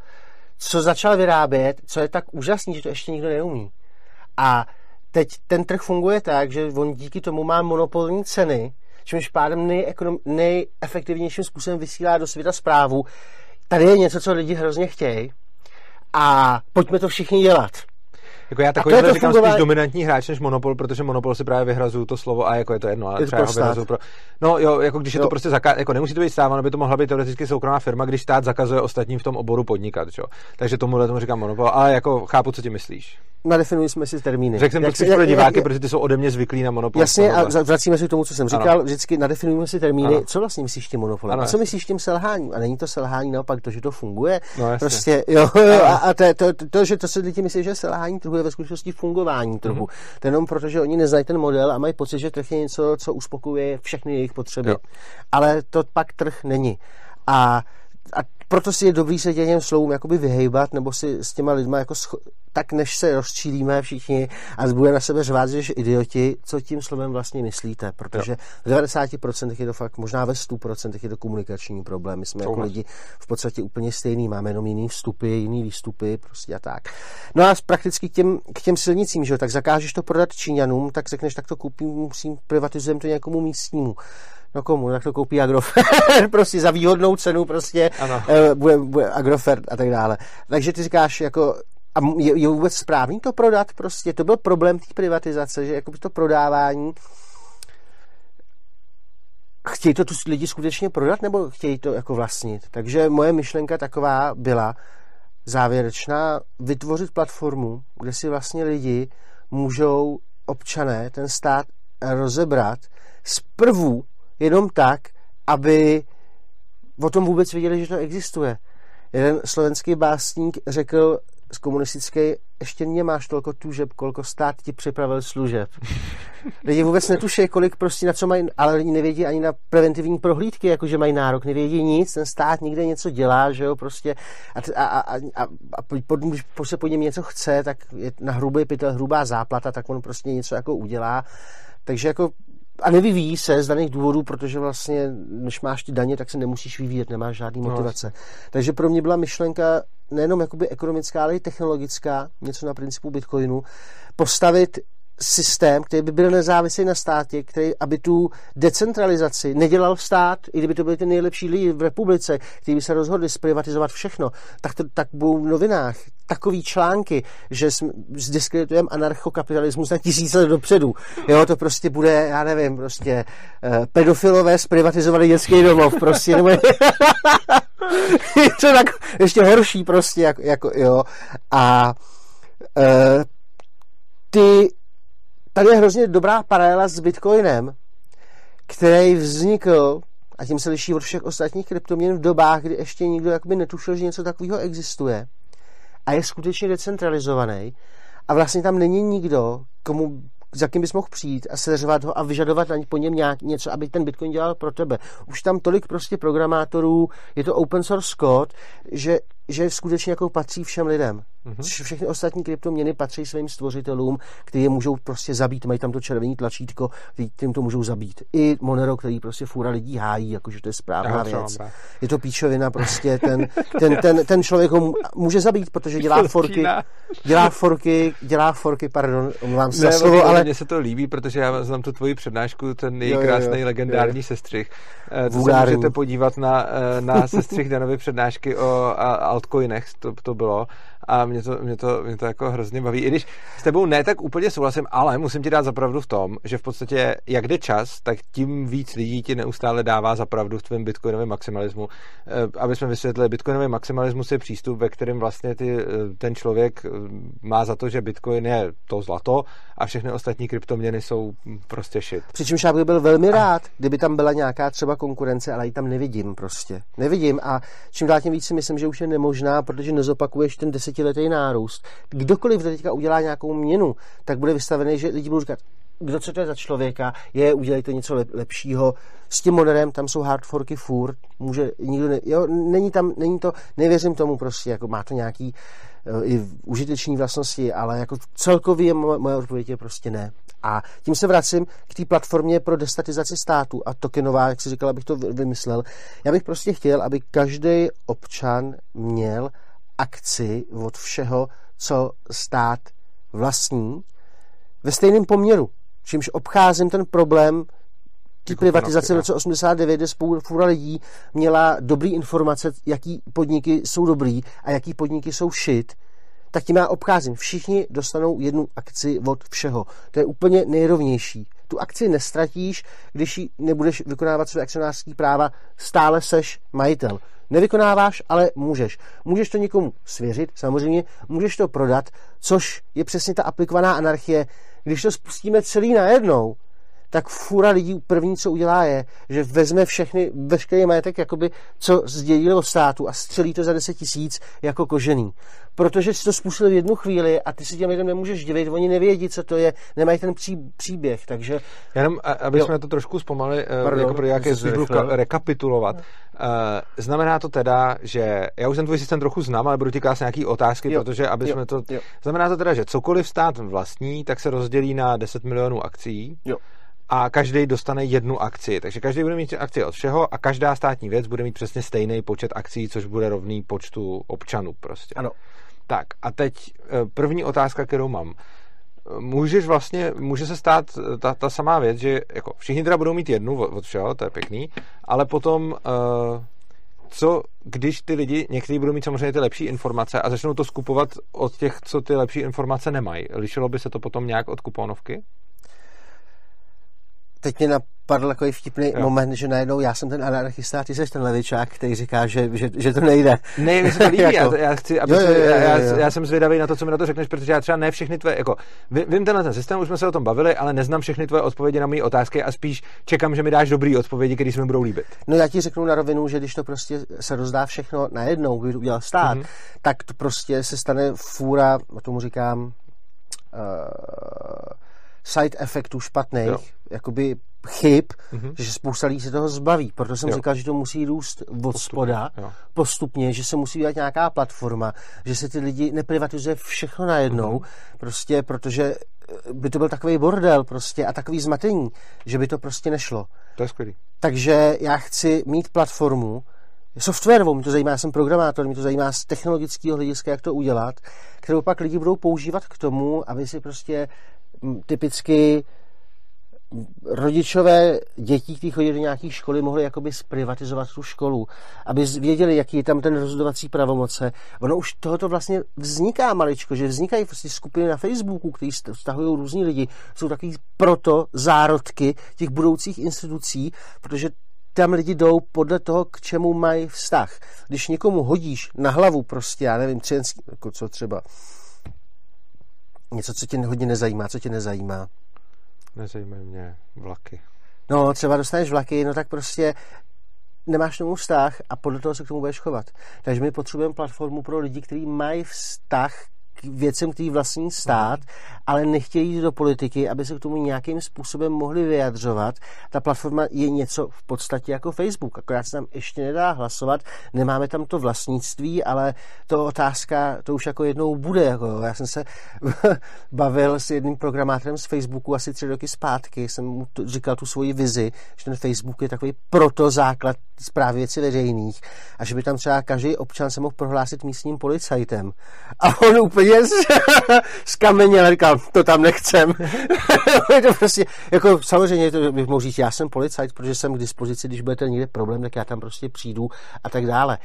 co začal vyrábět, co je tak úžasný, že to ještě nikdo neumí. A teď ten trh funguje tak, že on díky tomu má monopolní ceny, čímž pádem nejekonom, nejefektivnějším způsobem vysílá do světa zprávu. Tady je něco, co lidi hrozně chtějí a pojďme to všichni dělat. Jako já takový to říkám fungování- spíš dominantní hráč než Monopol, protože Monopol si právě vyhrazují to slovo a jako je to jedno, ale Je třeba pro ho pro... No jo, jako když je to Jo. prostě zaká... jako nemusí to být stát, ono by to mohla být teoreticky soukromá firma, když stát zakazuje ostatním v tom oboru podnikat, jo. Takže tomuhle tomu říkám Monopol, ale jako chápu, co ti myslíš. Nadefinuji jsme si termíny. Řekl jsem to spíš pro diváky, jak- protože ty jsou ode mě zvyklí na Monopol. Jasně, a vracíme se k tomu, co jsem říkal. Ano. Vždycky nadefinujeme si termíny. Ano. Co vlastně myslíš tím monopolem? Ano, A co myslíš tím selháním? A není to selhání naopak to, že to funguje? No, prostě, jo, jo, a, a to, to, to, to, že to se lidi myslí, že selhání je ve skutečnosti fungování trhu. Mhm. Mm-hmm. To jenom proto, že oni neznají ten model a mají pocit, že trh je něco, co uspokojuje všechny jejich potřeby. Jo. Ale to pak trh není. A a proto si je dobrý se těm slovům jakoby vyhejbat, nebo si s těma lidma jako scho- tak než se rozčílíme všichni a bude na sebe řvát, že idioti, co tím slovem vlastně myslíte, protože v 90% je to fakt, možná ve 100% je to komunikační problém. My jsme jako Souhlas. lidi v podstatě úplně stejný, máme jenom jiný vstupy, jiný výstupy, prostě a tak. No a prakticky k těm, k těm silnicím, že jo, tak zakážeš to prodat Číňanům, tak řekneš, tak to koupím, musím, privatizujeme to někomu místnímu. No komu? Tak to koupí Agrofert, prostě za výhodnou cenu prostě Ano. eh, bude, bude Agrofert a tak dále. Takže ty říkáš jako a je, je vůbec správný to prodat prostě? To byl problém té privatizace, že jako to prodávání chtějí to tu lidi skutečně prodat nebo chtějí to jako vlastnit? Takže moje myšlenka taková byla závěrečná vytvořit platformu, kde si vlastně lidi můžou občané ten stát rozebrat zprvu jenom tak, aby o tom vůbec věděli, že to existuje. Jeden slovenský básník řekl z komunistické, ještě nemáš tolko tužeb, kolko stát ti připravil služeb. Lidi vůbec netuší, kolik prostě na co mají, ale lidi nevědí ani na preventivní prohlídky, jakože mají nárok, nevědí nic, ten stát někde něco dělá, že jo, prostě a, a, a, a, a pod, když se po něm něco chce, tak je na hrubý pytel hrubá záplata, tak on prostě něco jako udělá. Takže jako a nevyvíjí se z daných důvodů, protože vlastně, když máš ty daně, tak se nemusíš vyvíjet, nemáš žádný No, motivace. Takže pro mě byla myšlenka nejenom jakoby ekonomická, ale i technologická, něco na principu Bitcoinu, postavit systém, který by byl nezávislý na státě, který, aby tu decentralizaci nedělal stát, i kdyby to byly ty nejlepší lidi v republice, kteří by se rozhodli zprivatizovat všechno, tak to tak budou v novinách. takový články, že zdiskreditujeme anarchokapitalismus na tisíce let dopředu. Jo, to prostě bude, já nevím, prostě uh, pedofilové zprivatizovaný dětský domov, prostě, nebo je to tak ještě horší prostě, jako, jako jo. A uh, ty, tady je hrozně dobrá paralela s Bitcoinem, který vznikl a tím se liší od všech ostatních kryptoměn v dobách, kdy ještě nikdo jakoby netušil, že něco takového existuje a je skutečně decentralizovaný a vlastně tam není nikdo, komu za kým bys mohl přijít a seřvat ho a vyžadovat po něm nějak něco, aby ten Bitcoin dělal pro tebe. Už tam tolik prostě programátorů, je to open source code, že, že skutečně jako patří všem lidem. Mm-hmm. Všechny ostatní kryptoměny patří svým stvořitelům, kteří je můžou prostě zabít, mají tam to červené tlačítko, tím to můžou zabít. I Monero, který prostě fůra lidí hájí, jakože to je správná věc. Je to píčovina prostě, ten, ten, ten, ten člověk ho může zabít, protože dělá forky, dělá forky, dělá forky, pardon, omlouvám se ne, za slovo, ale... Mně se to líbí, protože já znám tu tvoji přednášku, ten její krásný legendární jo. sestřih. Eh, to se můžete podívat na, eh, na sestřih Danovy přednášky o altcoinech, to, to bylo a mě to, mě, to, mě to jako hrozně baví. I když s tebou ne tak úplně souhlasím, ale musím ti dát zapravdu v tom, že v podstatě jak jde čas, tak tím víc lidí ti neustále dává zapravdu v tvém bitcoinovém maximalismu. Eh, aby jsme vysvětlili, bitcoinový maximalismus je přístup, ve kterém vlastně ty, eh, ten člověk eh, má za to, že bitcoin je to zlato a všechny ostatní kryptoměny jsou prostě shit. Přičemž já bych byl velmi rád, kdyby tam byla nějaká třeba konkurence, ale ji tam nevidím prostě. Nevidím a čím dál tím víc si myslím, že už je nemožná, protože nezopakuješ ten deset desetiletý nárůst. Kdokoliv teďka udělá nějakou měnu, tak bude vystavený, že lidi budou říkat, kdo co to je za člověka, je, udělejte něco lep, lepšího. S tím moderem tam jsou hardforky furt, může nikdo, ne, jo, není tam, není to, nevěřím tomu prostě, jako má to nějaký uh, i užiteční vlastnosti, ale jako celkově moje odpověď je prostě ne. A tím se vracím k té platformě pro destatizaci státu a tokenová, jak si říkal, abych to vymyslel. Já bych prostě chtěl, aby každý občan měl akci od všeho, co stát vlastní, ve stejném poměru. Čímž obcházím ten problém ty privatizace v roce 89, kde spousta lidí měla dobrý informace, jaký podniky jsou dobrý a jaký podniky jsou shit, tak tím já obcházím. Všichni dostanou jednu akci od všeho. To je úplně nejrovnější. Tu akci nestratíš, když ji nebudeš vykonávat své akcionářské práva, stále seš majitel. Nevykonáváš, ale můžeš. Můžeš to někomu svěřit, samozřejmě, můžeš to prodat, což je přesně ta aplikovaná anarchie. Když to spustíme celý najednou, tak fura lidí první, co udělá, je, že vezme všechny, veškerý majetek, jakoby, co zdědili od státu a střelí to za 10 tisíc jako kožený. Protože si to způsobil v jednu chvíli a ty si těm lidem nemůžeš divit, oni nevědí, co to je, nemají ten pří, příběh, takže... Jenom, aby jo. jsme to trošku zpomalili, eh, Pardon, jako pro nějaké rekapitulovat. Uh, znamená to teda, že já už ten tvůj systém trochu znám, ale budu ti klást nějaký otázky, jo. protože aby jo. jsme to... Jo. Znamená to teda, že cokoliv stát vlastní, tak se rozdělí na 10 milionů akcí. Jo a každý dostane jednu akci. Takže každý bude mít akci od všeho a každá státní věc bude mít přesně stejný počet akcí, což bude rovný počtu občanů prostě. Ano. Tak a teď eh, první otázka, kterou mám. Můžeš vlastně, může se stát eh, ta, ta samá věc, že jako všichni teda budou mít jednu od všeho, to je pěkný, ale potom uh, co, když ty lidi, někteří budou mít samozřejmě ty lepší informace a začnou to skupovat od těch, co ty lepší informace nemají. Lišilo by se to potom nějak od kuponovky? Teď mě napadl takový vtipný jo. moment, že najednou já jsem ten anarchista a ty jsi ten levičák, který říká, že, že, že to nejde. Ne, mi se to líbí, jako... já, já, chci, aby jo, jo, jo, jo, já, já, já, jsem zvědavý na to, co mi na to řekneš, protože já třeba ne všechny tvoje, jako vím tenhle ten systém, už jsme se o tom bavili, ale neznám všechny tvoje odpovědi na moje otázky a spíš čekám, že mi dáš dobrý odpovědi, které se mi budou líbit. No já ti řeknu na rovinu, že když to prostě se rozdá všechno najednou, když to udělal stát, mm-hmm. tak to prostě se stane fůra, tomu říkám, uh, side efektů špatných, jo. jakoby chyb, mm-hmm. že spousta lidí se toho zbaví. Proto jsem jo. říkal, že to musí růst od spoda jo. postupně, že se musí dělat nějaká platforma, že se ty lidi neprivatizuje všechno najednou, mm-hmm. prostě protože by to byl takový bordel prostě a takový zmatení, že by to prostě nešlo. To je skvělý. Takže já chci mít platformu, softwarovou, mě to zajímá, já jsem programátor, mě to zajímá z technologického hlediska, jak to udělat, kterou pak lidi budou používat k tomu, aby si prostě typicky rodičové dětí, kteří chodí do nějaké školy, mohli jakoby zprivatizovat tu školu, aby věděli, jaký je tam ten rozhodovací pravomoce. Ono už tohoto vlastně vzniká maličko, že vznikají vlastně skupiny na Facebooku, které stahují různí lidi. Jsou takový proto zárodky těch budoucích institucí, protože tam lidi jdou podle toho, k čemu mají vztah. Když někomu hodíš na hlavu prostě, já nevím, třenský, jako co třeba, něco, co tě hodně nezajímá, co tě nezajímá, Nezajímají mě vlaky. No, třeba dostaneš vlaky, no tak prostě nemáš tomu vztah a podle toho se k tomu budeš chovat. Takže my potřebujeme platformu pro lidi, kteří mají vztah věcem, který vlastní stát, ale nechtějí jít do politiky, aby se k tomu nějakým způsobem mohli vyjadřovat. Ta platforma je něco v podstatě jako Facebook, akorát se tam ještě nedá hlasovat, nemáme tam to vlastnictví, ale to otázka, to už jako jednou bude. Jako, já jsem se bavil s jedním programátorem z Facebooku asi tři roky zpátky, jsem mu to, říkal tu svoji vizi, že ten Facebook je takový proto základ zprávy věcí veřejných a že by tam třeba každý občan se mohl prohlásit místním policajtem. A on úplně z kameně, říkám, to tam nechcem. to prostě, jako samozřejmě to bych mohl říct, já jsem policajt, protože jsem k dispozici, když budete někde problém, tak já tam prostě přijdu a tak dále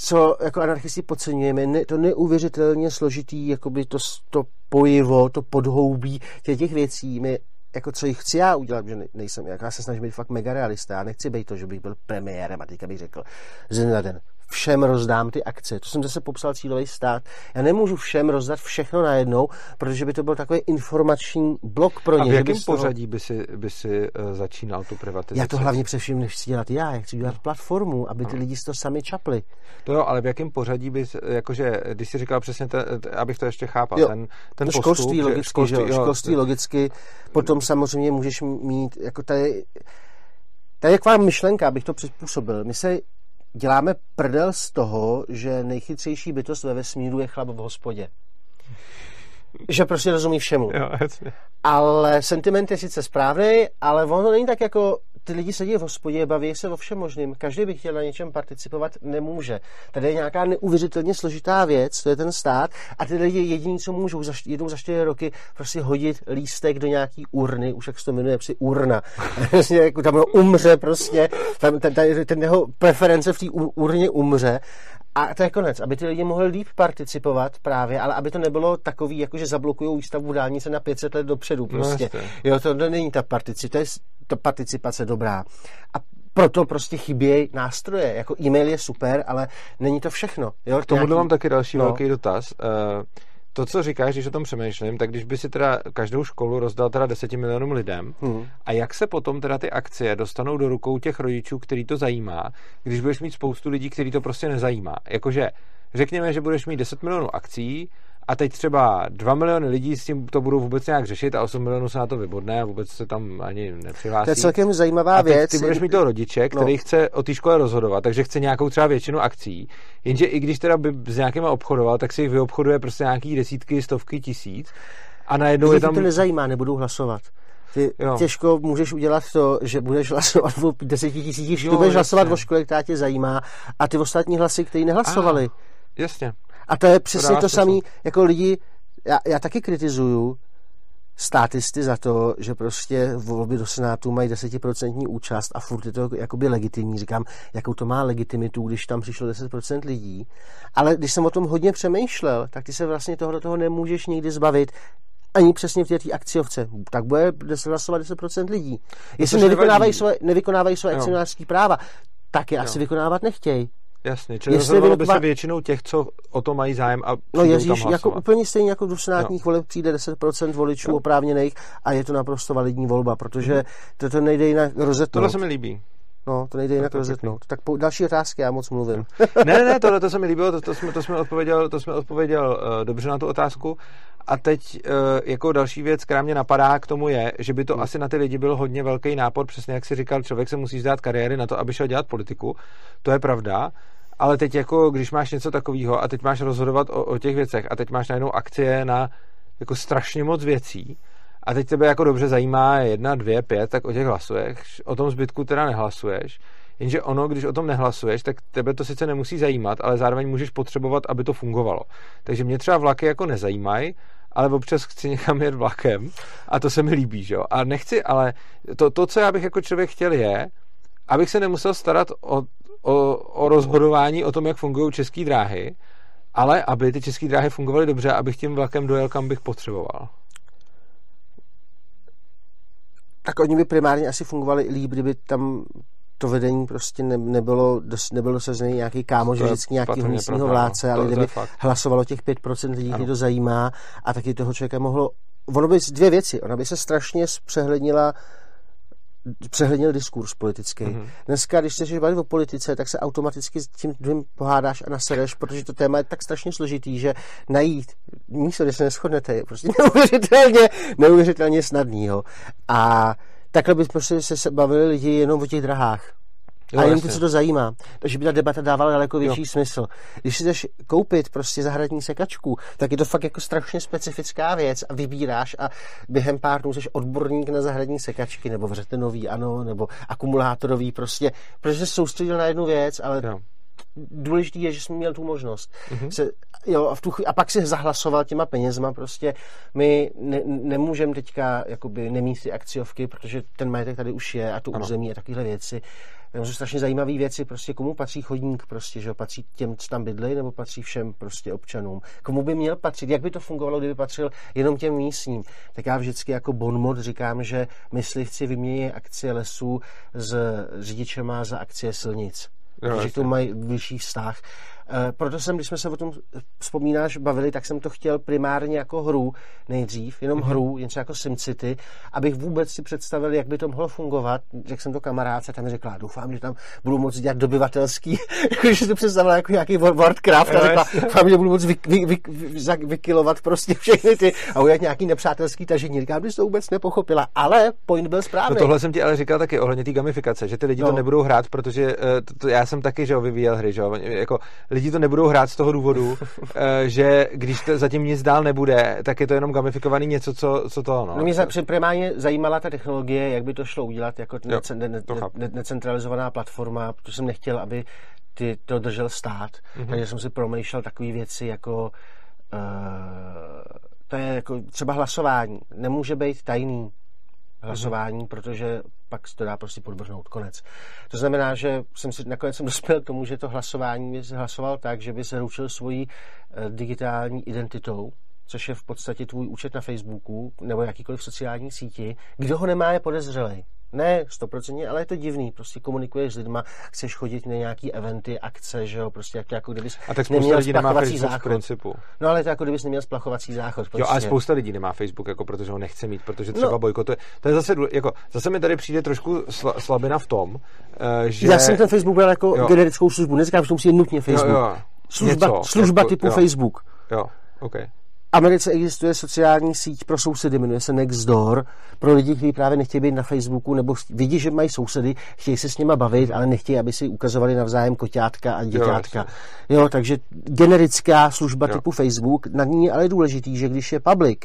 co jako anarchisti podceňujeme, ne, to neuvěřitelně složitý, jakoby to, to pojivo, to podhoubí těch, těch věcí. My, jako co jich chci já udělat, že nejsem, jak já se snažím být fakt mega realista, já nechci být to, že bych byl premiérem a teďka bych řekl, že na den všem rozdám ty akce. To jsem zase popsal cílový stát. Já nemůžu všem rozdat všechno najednou, protože by to byl takový informační blok pro ně. A v jakém pořadí by si, by si uh, začínal tu privatizaci? Já to hlavně především nechci dělat já, já chci dělat platformu, aby ty lidi si to sami čapli. To jo, ale v jakém pořadí by, jakože, když jsi říkal přesně, te, abych to ještě chápal, jo. ten, ten no, postup, školství logicky, školství, jo, školství jo, logicky, potom samozřejmě můžeš mít, jako tady, tady je taková myšlenka, abych to přizpůsobil. My se děláme prdel z toho, že nejchytřejší bytost ve vesmíru je chlap v hospodě. Že prostě rozumí všemu. Jo, jasně. Ale sentiment je sice správný, ale ono není tak jako ty lidi sedí v hospodě, baví se o všem možným. Každý by chtěl na něčem participovat, nemůže. Tady je nějaká neuvěřitelně složitá věc, to je ten stát, a ty lidi jediní, co můžou za, jednou za čtyři roky prostě hodit lístek do nějaký urny, už jak se to jmenuje, při urna. jako tam umře prostě, tam, ten, ten, ten jeho preference v té urně umře a to je konec, aby ty lidi mohli líp participovat právě, ale aby to nebylo takový, jako že zablokují výstavbu dálnice na 500 let dopředu no, prostě. No, jo, to není ta participace, to je ta participace dobrá. A proto prostě chybějí nástroje. Jako e-mail je super, ale není to všechno. Jo? K tomu nějaký... mám taky další no. velký dotaz. Uh, to, co říkáš, když o tom přemýšlím, tak když by si teda každou školu rozdal teda 10 milionům lidem, hmm. a jak se potom teda ty akcie dostanou do rukou těch rodičů, který to zajímá, když budeš mít spoustu lidí, který to prostě nezajímá. Jakože řekněme, že budeš mít 10 milionů akcí a teď třeba 2 miliony lidí s tím to budou vůbec nějak řešit a 8 milionů se na to vybodne a vůbec se tam ani nepřihlásí. To je celkem zajímavá a věc. Ty budeš mít toho rodiče, který no. chce o té škole rozhodovat, takže chce nějakou třeba většinu akcí, jenže i když teda by s nějakými obchodoval, tak si jich vyobchoduje prostě nějaký desítky, stovky tisíc a najednou je tam... to nezajímá, nebudou hlasovat. Ty jo. těžko můžeš udělat to, že budeš hlasovat o deseti tisících, budeš hlasovat o škole, která tě zajímá a ty ostatní hlasy, kteří nehlasovali. Ah, jasně. A to je přesně to, to samé, jako lidi, já, já taky kritizuju státisty za to, že prostě volby do Senátu mají desetiprocentní účast a furt je to jakoby legitimní. Říkám, jakou to má legitimitu, když tam přišlo 10% lidí. Ale když jsem o tom hodně přemýšlel, tak ty se vlastně toho toho nemůžeš nikdy zbavit ani přesně v té akciovce. Tak bude hlasovat 10% lidí. Jestli nevykonávají své, nevykonávají své akcionářské práva, tak je jo. asi vykonávat nechtějí. Jasně, čili Jestli rozhodovalo by se většinou těch, co o to mají zájem a No Ježíš, jako úplně stejně jako do senátních no. voleb přijde 10% voličů no. oprávněných a je to naprosto validní volba, protože to, to nejde jinak rozetnout. Tohle se mi líbí. No, to nejde jinak rozetnout. Tak po, další otázky, já moc mluvím. ne, ne, ne, tohle to se mi líbilo, to, to, jsme, to jsme odpověděl, to jsme odpověděl uh, dobře na tu otázku. A teď uh, jako další věc, která mě napadá k tomu je, že by to hmm. asi na ty lidi byl hodně velký nápor, přesně jak si říkal, člověk se musí zdát kariéry na to, aby šel dělat politiku. To je pravda. Ale teď jako, když máš něco takového a teď máš rozhodovat o, o těch věcech a teď máš najednou akcie na jako strašně moc věcí, a teď tebe jako dobře zajímá jedna, dvě, pět, tak o těch hlasuješ, o tom zbytku teda nehlasuješ, jenže ono, když o tom nehlasuješ, tak tebe to sice nemusí zajímat, ale zároveň můžeš potřebovat, aby to fungovalo. Takže mě třeba vlaky jako nezajímají, ale občas chci někam jet vlakem a to se mi líbí, že jo. A nechci, ale to, to, co já bych jako člověk chtěl je, abych se nemusel starat o, o, o rozhodování o tom, jak fungují české dráhy, ale aby ty české dráhy fungovaly dobře, abych tím vlakem dojel, kam bych potřeboval. Tak oni by primárně asi fungovali líp, kdyby tam to vedení prostě ne, nebylo, dos, nebylo dosazený nějaký kámoš, vždycky nějaký místního no. vládce, ale to, kdyby to hlasovalo těch 5% lidí, kteří to zajímá a taky toho člověka mohlo ono by dvě věci. Ona by se strašně přehlednila přehlednil diskurs politický. Mm-hmm. Dneska, když chceš bavit o politice, tak se automaticky s tím druhým pohádáš a nasereš, protože to téma je tak strašně složitý, že najít místo, kde se neschodnete, je prostě neuvěřitelně, neuvěřitelně snadný. Jo. A takhle by prostě se bavili lidi jenom o těch drahách. Jo, a jenom ty, co to zajímá. Takže by ta debata dávala daleko větší jo. smysl. Když si jdeš koupit prostě zahradní sekačku, tak je to fakt jako strašně specifická věc a vybíráš a během pár dnů jsi odborník na zahradní sekačky, nebo vřetenový, ano, nebo akumulátorový prostě, protože se soustředil na jednu věc, ale jo důležitý je, že jsme měl tu možnost. Mm-hmm. Se, jo, a, v tu, a pak si zahlasoval těma penězma. Prostě my ne, nemůžeme teďka jakoby nemít ty akciovky, protože ten majetek tady už je a tu ano. území a takovéhle věci. To jsou strašně zajímavé věci, prostě komu patří chodník, prostě, že patří těm, co tam bydlejí, nebo patří všem prostě občanům. Komu by měl patřit, jak by to fungovalo, kdyby patřil jenom těm místním. Tak já vždycky jako bonmot říkám, že myslivci vymění akcie lesů s řidičema za akcie silnic. No, protože tomu mají vyšší vztah. Eh, proto jsem, když jsme se o tom vzpomínáš, bavili, tak jsem to chtěl primárně jako hru nejdřív, jenom mm-hmm. hru, něco jako SimCity, abych vůbec si představil, jak by to mohlo fungovat. Řekl jsem to kamarádce, tam mi řekla, doufám, že tam budu moct dělat dobyvatelský, jakože si to představila jako nějaký Warcraft a řekla, doufám, že budu moct vy, vy, vy, vy, vykilovat prostě všechny ty a udělat nějaký nepřátelský tažení. Říkám, že to vůbec nepochopila, ale point byl správný. No tohle jsem ti ale říkal taky ohledně té gamifikace, že ty lidi no. to nebudou hrát, protože uh, to, to, já jsem taky, že ho vyvíjel hry, že jo, jako lidi to nebudou hrát z toho důvodu, eh, že když to zatím nic dál nebude, tak je to jenom gamifikovaný něco, co, co to, no. no mě primárně zajímala ta technologie, jak by to šlo udělat jako jo, ne, ne, ne, necentralizovaná platforma, protože jsem nechtěl, aby ty to držel stát, mm-hmm. takže jsem si promýšlel takové věci jako uh, to je jako třeba hlasování. Nemůže být tajný hlasování, protože pak se to dá prostě podvrhnout, konec. To znamená, že jsem si nakonec jsem dospěl k tomu, že to hlasování hlasoval tak, že by se ručil svojí eh, digitální identitou, což je v podstatě tvůj účet na Facebooku nebo jakýkoliv sociální síti. Kdo ho nemá, je podezřelej. Ne stoprocentně, ale je to divný. Prostě komunikuješ s lidma, chceš chodit na nějaký eventy, akce, že jo, prostě jak, jako kdybys A tak spousta lidí nemá Facebook záchod. v principu. No ale to jako kdybys neměl splachovací záchod. Prostě. Jo, ale spousta lidí nemá Facebook, jako protože ho nechce mít, protože třeba no. bojkotuje. To je zase, jako, zase mi tady přijde trošku slabina v tom, uh, že... Já jsem ten Facebook byl jako jo. generickou službu, neříkám, že to musí nutně Facebook. Jo, jo. Služba, Něco, služba jako, typu jo. Facebook. Jo, okay. Americe existuje sociální síť pro sousedy, jmenuje se Nextdoor, pro lidi, kteří právě nechtějí být na Facebooku, nebo vidí, že mají sousedy, chtějí se s nima bavit, ale nechtějí, aby si ukazovali navzájem koťátka a děťátka. Jo, jo takže generická služba jo. typu Facebook, na ní je ale důležitý, že když je public,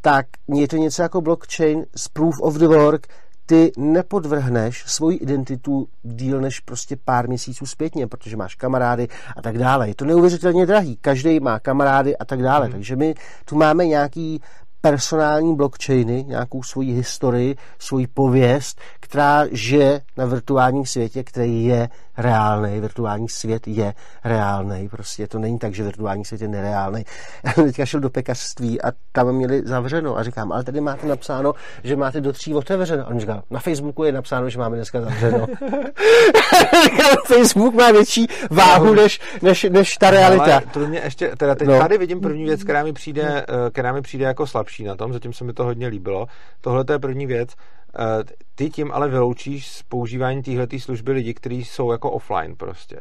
tak je to něco jako blockchain z proof of the work, ty nepodvrhneš svoji identitu díl než prostě pár měsíců zpětně, protože máš kamarády a tak dále. Je to neuvěřitelně drahý. Každý má kamarády a tak dále. Mm. Takže my tu máme nějaký personální blockchainy, nějakou svoji historii, svoji pověst, která žije na virtuálním světě, který je reálný. Virtuální svět je reálný. Prostě to není tak, že virtuální svět je nereálný. Já jsem teďka šel do pekařství a tam měli zavřeno a říkám, ale tady máte napsáno, že máte do tří otevřeno. A on říkal, na Facebooku je napsáno, že máme dneska zavřeno. Facebook má větší váhu než, než, než ta realita. Ale to mě ještě, teda teď no. tady vidím první věc, která mi přijde, eh, která mi přijde jako slabší na tom, zatím se mi to hodně líbilo. Tohle to je první věc. Eh, ty tím ale vyloučíš z používání téhle služby lidi, kteří jsou jako offline prostě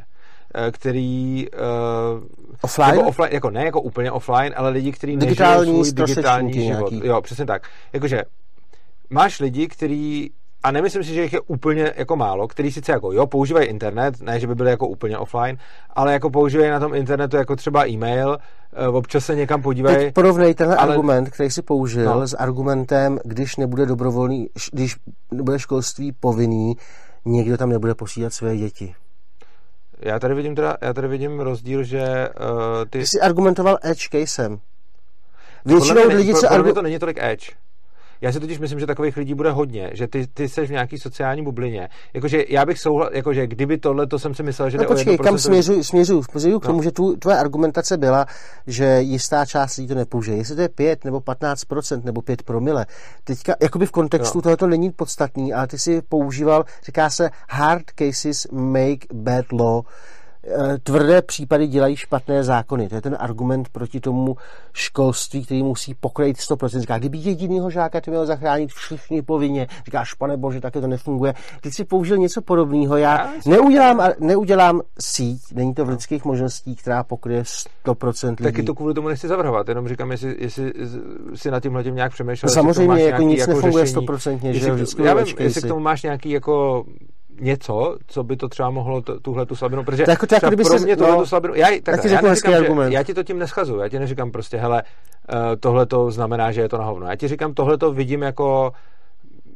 eh, který uh, offline? Jako offline, jako ne jako úplně offline, ale lidi, kteří digitální svůj digitální život. Nějaký. Jo, přesně tak. Jakože máš lidi, kteří a nemyslím si, že jich je úplně jako málo, který sice jako jo, používají internet, ne, že by byli jako úplně offline, ale jako používají na tom internetu jako třeba e-mail, eh, občas se někam podívají. Teď porovnej tenhle ale... argument, který si použil, no. s argumentem, když nebude dobrovolný, když nebude školství povinný, někdo tam nebude posílat své děti. Já tady vidím teda, já tady vidím rozdíl, že uh, ty... Ty jsi argumentoval edge casem. Většinou lidi, co... Pro mě to není tolik edge. Já si totiž myslím, že takových lidí bude hodně, že ty, ty jsi v nějaký sociální bublině. Jakože já bych souhlas, jakože kdyby tohle, to jsem si myslel, že no, počkej, kam směřuju, směřuju, směřuju k no. tomu, že tu, tvoje argumentace byla, že jistá část lidí to nepoužije. Jestli to je 5 nebo 15% nebo 5 promile. Teďka, jakoby v kontextu no. tohoto není podstatný, ale ty si používal, říká se hard cases make bad law tvrdé případy dělají špatné zákony. To je ten argument proti tomu školství, který musí pokrýt 100%. Říká, kdyby jedinýho žáka to měl zachránit všichni povinně. Říkáš, pane bože, také to nefunguje. Ty si použil něco podobného. Já neudělám, neudělám síť, není to v lidských možností, která pokryje 100% lidí. Taky to kvůli tomu nechci zavrhovat, jenom říkám, jestli, jestli si na tím tím nějak přemýšlel. No, samozřejmě, jako nic jako nefunguje řešení, 100%, že vždycky já vím, jestli k tomu máš nějaký jako něco, co by to třeba mohlo tuhle tu slabinu, protože to jako, to jako pro se, mě tuhle no, tu slabinu, já, tak, já, neříkám, že, já ti to tím neschazu, já ti neříkám prostě, hele, uh, tohle to znamená, že je to na hovno. Já ti říkám, tohle to vidím jako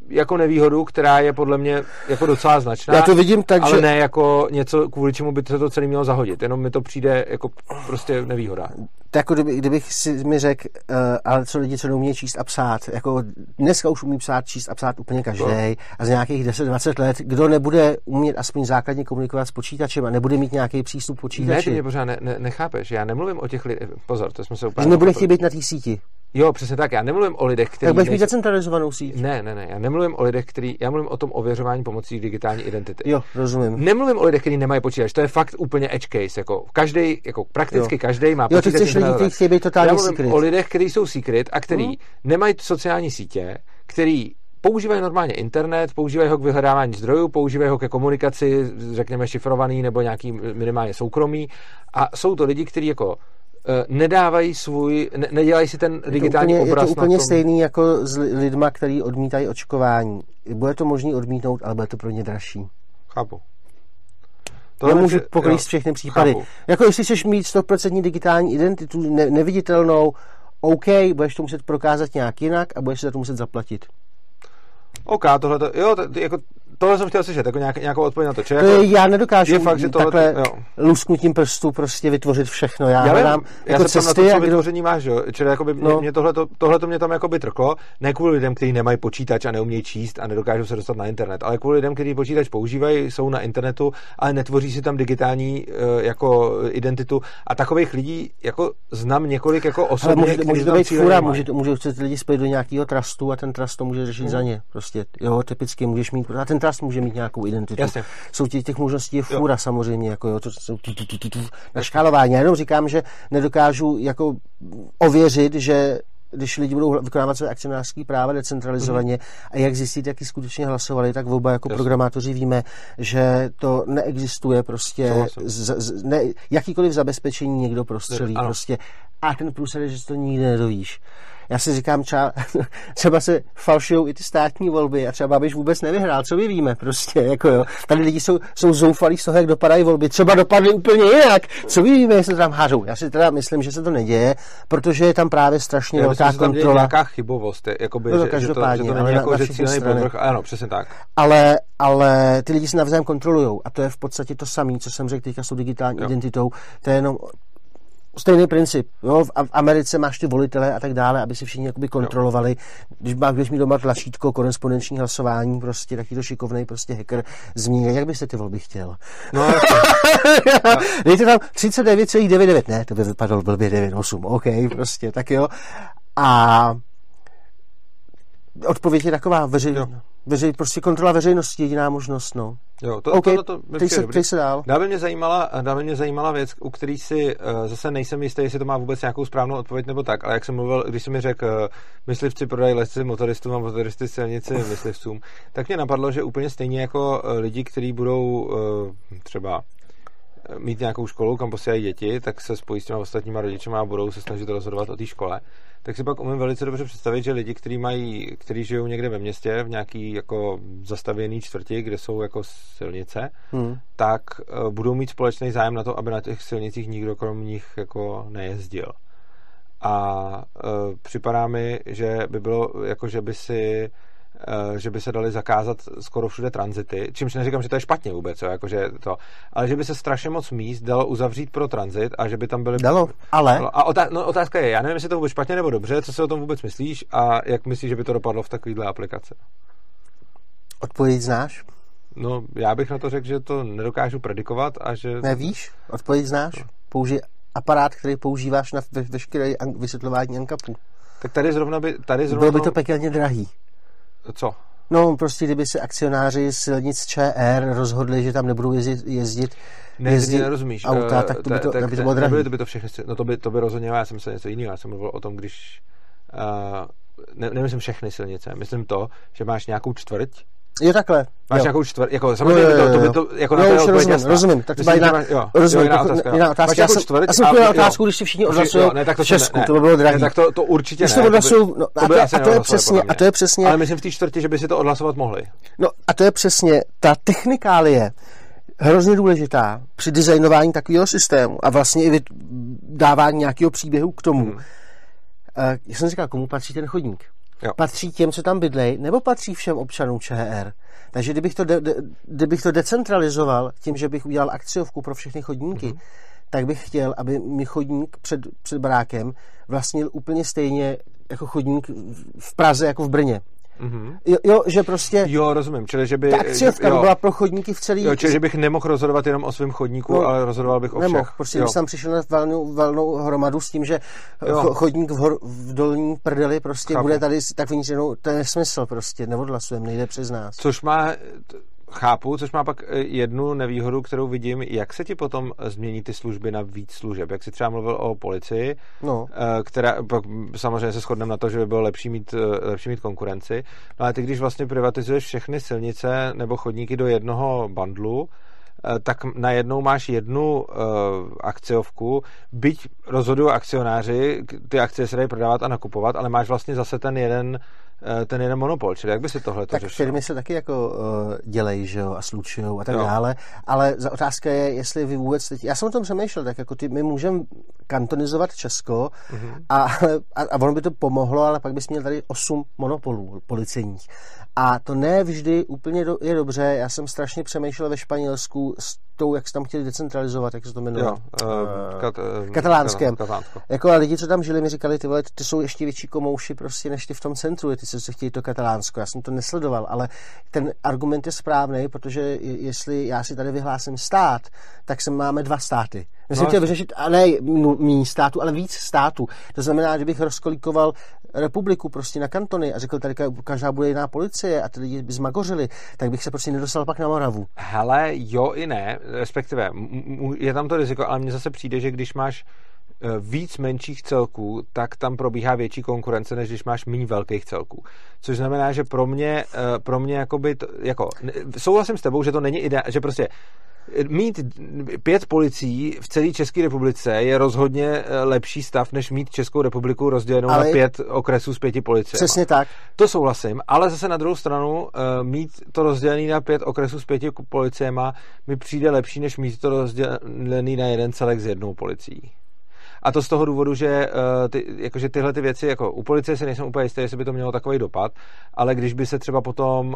jako nevýhodu, která je podle mě jako docela značná. Já to vidím tak, ale že... ne jako něco, kvůli čemu by se to celé mělo zahodit. Jenom mi to přijde jako prostě nevýhoda. Tak jako kdyby, kdybych si mi řekl, uh, ale co lidi, co neumí číst a psát, jako dneska už umí psát, číst a psát úplně každý. No. A z nějakých 10-20 let, kdo nebude umět aspoň základně komunikovat s počítačem a nebude mít nějaký přístup počítači. Ne, ty mě pořád ne, ne, nechápeš. Já nemluvím o těch lidech. Pozor, to jsme se úplně. Nebude chybět na té síti. Jo, přesně tak. Já nemluvím o lidech, kteří. Tak budeš mít decentralizovanou síť. Ne, ne, ne. Já nemluvím o lidech, kteří. Já mluvím o tom ověřování pomocí digitální identity. Jo, rozumím. Nemluvím o lidech, kteří nemají počítač. To je fakt úplně edge case. Jako každý, jako prakticky každý má počítač. Jo, ty chceš lidi, kteří chtějí být totálně Já mluvím secret. o lidech, kteří jsou secret a kteří hmm. nemají sociální sítě, který používají normálně internet, používají ho k vyhledávání zdrojů, používají ho ke komunikaci, řekněme šifrovaný nebo nějaký minimálně soukromý. A jsou to lidi, kteří jako nedávají svůj, ne, nedělají si ten digitální je to úplně, obraz. Je to úplně stejný jako s lidma, kteří odmítají očkování. Bude to možný odmítnout, ale bude to pro ně dražší. Chápu. To Nemůžu pokrýt všechny případy. Chápu. Jako jestli chceš mít 100% digitální identitu, ne, neviditelnou, OK, budeš to muset prokázat nějak jinak a budeš se za to muset zaplatit. OK, tohle to, jo, to, jako tohle jsem chtěl slyšet, jako nějak, nějakou odpověď na to. Či jako, já nedokážu je fakt, že tohle, takhle jo. lusknutím prstů prostě vytvořit všechno. Já, já hledám já jako se cesty. Na to, co vytvoření máš, jo? Čili jakoby no. mě, mě tohleto, tohleto mě tam jakoby trklo, ne kvůli lidem, kteří nemají počítač a neumějí číst a nedokážou se dostat na internet, ale kvůli lidem, kteří počítač používají, jsou na internetu, ale netvoří si tam digitální uh, jako identitu. A takových lidí jako znám několik jako osobně, ale může, může to být fura, může, to, může se lidi spojit do nějakého trustu a ten trust to může řešit hmm. za ně. Prostě, jo, typicky můžeš mít, a ten trust může mít nějakou identitu. Jasně. Jsou těch, těch možností je fůra jo. samozřejmě, jako jo, to jsou tu, tu, tu, tu, tu, na škálování. Já jenom říkám, že nedokážu jako ověřit, že když lidi budou vykonávat své akcionářské práva decentralizovaně mm-hmm. a jak zjistit, jaký skutečně hlasovali, tak oba jako Jasně. programátoři víme, že to neexistuje prostě z, z, ne, jakýkoliv zabezpečení někdo prostřelí ne, prostě a ten průsled je, že to nikdy nedovíš. Já si říkám, třeba, třeba se falšují i ty státní volby a třeba Babiš vůbec nevyhrál, co my víme prostě, jako jo. Tady lidi jsou, jsou zoufalí z toho, jak dopadají volby, třeba dopadly úplně jinak, co my víme, jestli tam hážou. Já si teda myslím, že se to neděje, protože je tam právě strašně Já velká myslím, kontrola. Tam nějaká chybovost, jakoby, no, že, že, to, že to není jako, na, že cílený povrch, ano, přesně tak. Ale, ale ty lidi se navzájem kontrolují a to je v podstatě to samé, co jsem řekl teďka s tou digitální jo. identitou, to je jenom stejný princip. Jo? V Americe máš ty volitele a tak dále, aby si všichni jakoby kontrolovali. Když máš když mi doma tlačítko, korespondenční hlasování, prostě taky to šikovný prostě hacker zmíní. Jak byste ty volby chtěl? No, Dejte tam 39,99, ne, to by vypadalo blbě 9,8, OK, prostě, tak jo. A odpověď je taková veřejná. Veřej, prostě kontrola veřejnosti je jediná možnost, no. Jo, to, okay, to, to, se, teď se dál. Dále mě zajímala, dále mě zajímala věc, u který si uh, zase nejsem jistý, jestli to má vůbec nějakou správnou odpověď nebo tak, ale jak jsem mluvil, když jsem mi řekl, uh, myslivci prodají lesy motoristům a motoristy silnici myslivcům, tak mě napadlo, že úplně stejně jako uh, lidi, kteří budou uh, třeba mít nějakou školu, kam posílají děti, tak se spojí s těma ostatníma rodičema a budou se snažit rozhodovat o té škole tak si pak umím velice dobře představit, že lidi, kteří mají, kteří žijou někde ve městě, v nějaký jako zastavěný čtvrti, kde jsou jako silnice, hmm. tak uh, budou mít společný zájem na to, aby na těch silnicích nikdo krom nich jako nejezdil. A uh, připadá mi, že by bylo, jako že by si eh, že by se dali zakázat skoro všude tranzity, čímž neříkám, že to je špatně vůbec, jo, jakože to, ale že by se strašně moc míst dalo uzavřít pro tranzit a že by tam byly... Dalo, ale... A otá... no, otázka je, já nevím, jestli to vůbec špatně nebo dobře, co si o tom vůbec myslíš a jak myslíš, že by to dopadlo v takovýhle aplikace? Odpověď znáš? No, já bych na to řekl, že to nedokážu predikovat a že... Nevíš? Odpověď znáš? No. Použij aparát, který používáš na ve, veškeré vysvětlování ANCAPu. Tak tady zrovna by... Tady zrovna Bylo by to pekelně drahý. Co? No, prostě kdyby se akcionáři silnic ČR rozhodli, že tam nebudou jezdit, jezdit ne, jezdit nerozumíš. auta, tak to by to, tak, by to bylo drahý. to by to všechny, no to by, to by rozhodně, já jsem se něco jiného, já jsem mluvil o tom, když, uh, ne, nemyslím všechny silnice, myslím to, že máš nějakou čtvrť, Jo, takhle. Máš jo. nějakou čtvrt, jako samozřejmě jo, jo, jo, jo. to by to, jako jo, na to rozumím, jasná. rozumím, tak to byla jiná, rozumím, jiná otázka. Jiná otázka. Máš já jsem, čtvrt, já jsem chtěl otázku, když si všichni odhlasují ne, tak to Česku, ne, to by bylo drahý. Ne, tak to, to určitě když ne. To odhlasují, no, a, to, a, to je přesně, a to je přesně. Ale myslím v té čtvrtě, že by si to odhlasovat mohli. No a to je přesně ta technikálie, hrozně důležitá při designování takového systému a vlastně i dávání nějakého příběhu k tomu. Hmm. Uh, já jsem říkal, komu patří ten chodník? Jo. Patří těm, co tam bydlejí, nebo patří všem občanům ČR? Takže kdybych to, de, de, kdybych to decentralizoval tím, že bych udělal akciovku pro všechny chodníky, mm-hmm. tak bych chtěl, aby mi chodník před, před barákem vlastnil úplně stejně jako chodník v Praze jako v Brně. Mm-hmm. Jo, jo, že prostě... Jo, rozumím, čili že by... Ta akciovka by byla pro chodníky v celý... Jo, čili že bych nemohl rozhodovat jenom o svém chodníku, no, ale rozhodoval bych o nemohl, všech. prostě jo. když tam přišel na valnou, valnou hromadu s tím, že jo. chodník v, hor, v dolní prdeli prostě Chápu. bude tady tak vnitřenou, to je nesmysl prostě, neodhlasujeme, nejde přes nás. Což má Chápu, což má pak eh, jednu nevýhodu, kterou vidím, jak se ti potom změní ty služby na víc služeb. Jak jsi třeba mluvil o policii, no. Eh, která pak samozřejmě se shodneme na to, že by bylo lepší mít, eh, lepší mít konkurenci. No ale ty, když vlastně privatizuješ všechny silnice nebo chodníky do jednoho bandlu, tak najednou máš jednu uh, akciovku, byť rozhodují akcionáři, ty akcie se dají prodávat a nakupovat, ale máš vlastně zase ten jeden ten jeden monopol, čili jak by si tohle to tak řešil? firmy se taky jako uh, dělejí, že jo, a slučují a tak jo. dále, ale za otázka je, jestli vy vůbec teď, já jsem o tom přemýšlel, tak jako ty, my můžeme kantonizovat Česko mm-hmm. a, a, a ono by to pomohlo, ale pak bys měl tady osm monopolů policejních. A to ne vždy úplně do, je dobře, já jsem strašně přemýšlel ve Španělsku s tou, jak se tam chtěli decentralizovat, jak se to jmenuje? Jo, uh, kat, uh, katalánském. Katalánsko. Jako a lidi, co tam žili, mi říkali, ty vole, ty jsou ještě větší komouši prostě než ty v tom centru, ty se chtějí to katalánsko. Já jsem to nesledoval, ale ten argument je správný, protože jestli já si tady vyhlásím stát, tak se máme dva státy. Já jsem no, chtěl vyřešit, a ne méně státu, ale víc států. To znamená, že bych rozkolíkoval republiku prostě na kantony a řekl, tady každá bude jiná policie a ty lidi by zmagořili, tak bych se prostě nedostal pak na Moravu. Hele, jo i ne, respektive je tam to riziko, ale mně zase přijde, že když máš víc menších celků, tak tam probíhá větší konkurence, než když máš méně velkých celků. Což znamená, že pro mě, e, pro mě jakoby to, jako, souhlasím s tebou, že to není ideální, že prostě mít pět policií v celé České republice je rozhodně eh, lepší stav, než mít Českou republiku rozdělenou ale na pět okresů z pěti policie. Přesně tak. To souhlasím, ale zase na druhou stranu eh, mít to rozdělené na pět okresů z pěti policiema mi přijde lepší, než mít to rozdělený na jeden celek s jednou policií. A to z toho důvodu, že, uh, ty, jakože tyhle ty věci, jako u policie si nejsem úplně jistý, jestli by to mělo takový dopad, ale když by se třeba potom uh,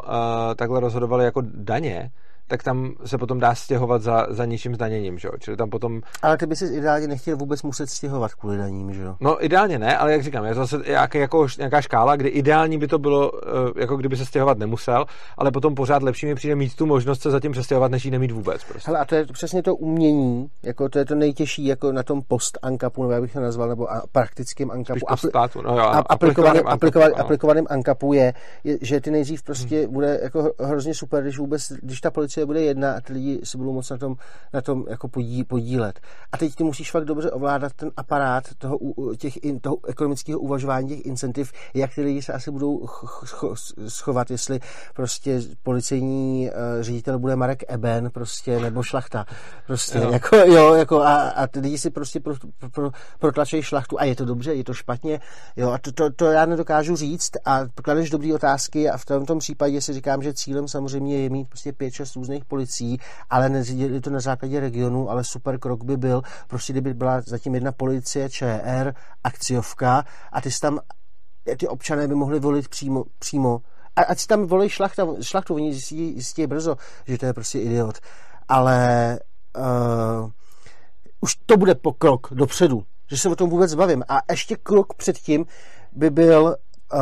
takhle rozhodovali jako daně, tak tam se potom dá stěhovat za, za nižším zdaněním, že jo? Čili tam potom... Ale ty by si ideálně nechtěl vůbec muset stěhovat kvůli daním, že jo? No ideálně ne, ale jak říkám, je zase nějaký, jako, nějaká škála, kdy ideální by to bylo, eh, jako kdyby se stěhovat nemusel, ale potom pořád lepší mi přijde mít tu možnost se zatím přestěhovat, než ji nemít vůbec. Prostě. Hele, a to je přesně to umění, jako to je to nejtěžší jako na tom post-ankapu, nebo jak bych to nazval, nebo praktickým ankapu. Apl- státu, no jo, aplikovaným, aplikovaným, aplikovaným ankapu je, je, že ty nejdřív prostě hmm. bude jako hrozně super, když vůbec, když ta policie bude jedna a ty lidi se budou moc na tom, na tom jako podí, podílet. A teď ty musíš fakt dobře ovládat ten aparát toho, těch, toho ekonomického uvažování těch incentiv, jak ty lidi se asi budou schovat, jestli prostě policejní uh, ředitel bude Marek Eben prostě, nebo šlachta. Prostě, jo. jako, jo, jako a, a ty lidi si prostě pro, pro, pro, protlačejí šlachtu a je to dobře, je to špatně, jo, a to, to, to já nedokážu říct a kladeš dobré otázky a v tomto případě si říkám, že cílem samozřejmě je mít prostě pět, šest různých policií, ale je to na základě regionu, ale super krok by byl, prostě kdyby byla zatím jedna policie ČR, akciovka a ty tam ty občané by mohli volit přímo, přímo A ať si tam volí šlachta, šlachtu, oni zjistí, zjistí brzo, že to je prostě idiot. Ale uh, už to bude pokrok dopředu, že se o tom vůbec bavím. A ještě krok předtím by byl, uh,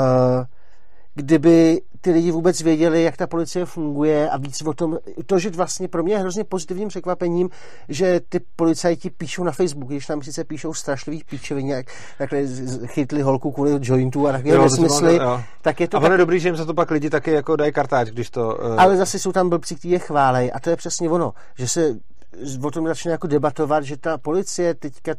kdyby ty lidi vůbec věděli, jak ta policie funguje a víc o tom, to, že vlastně pro mě je hrozně pozitivním překvapením, že ty policajti píšou na Facebooku, když tam sice píšou strašlivý píčeviny, jak takhle chytli holku kvůli jointu a takové nesmysly, tak je to... A ono je dobrý, že jim za to pak lidi taky jako dají kartáč, když to... Uh... Ale zase jsou tam blbci, kteří je chválej a to je přesně ono, že se o tom začne jako debatovat, že ta policie teďka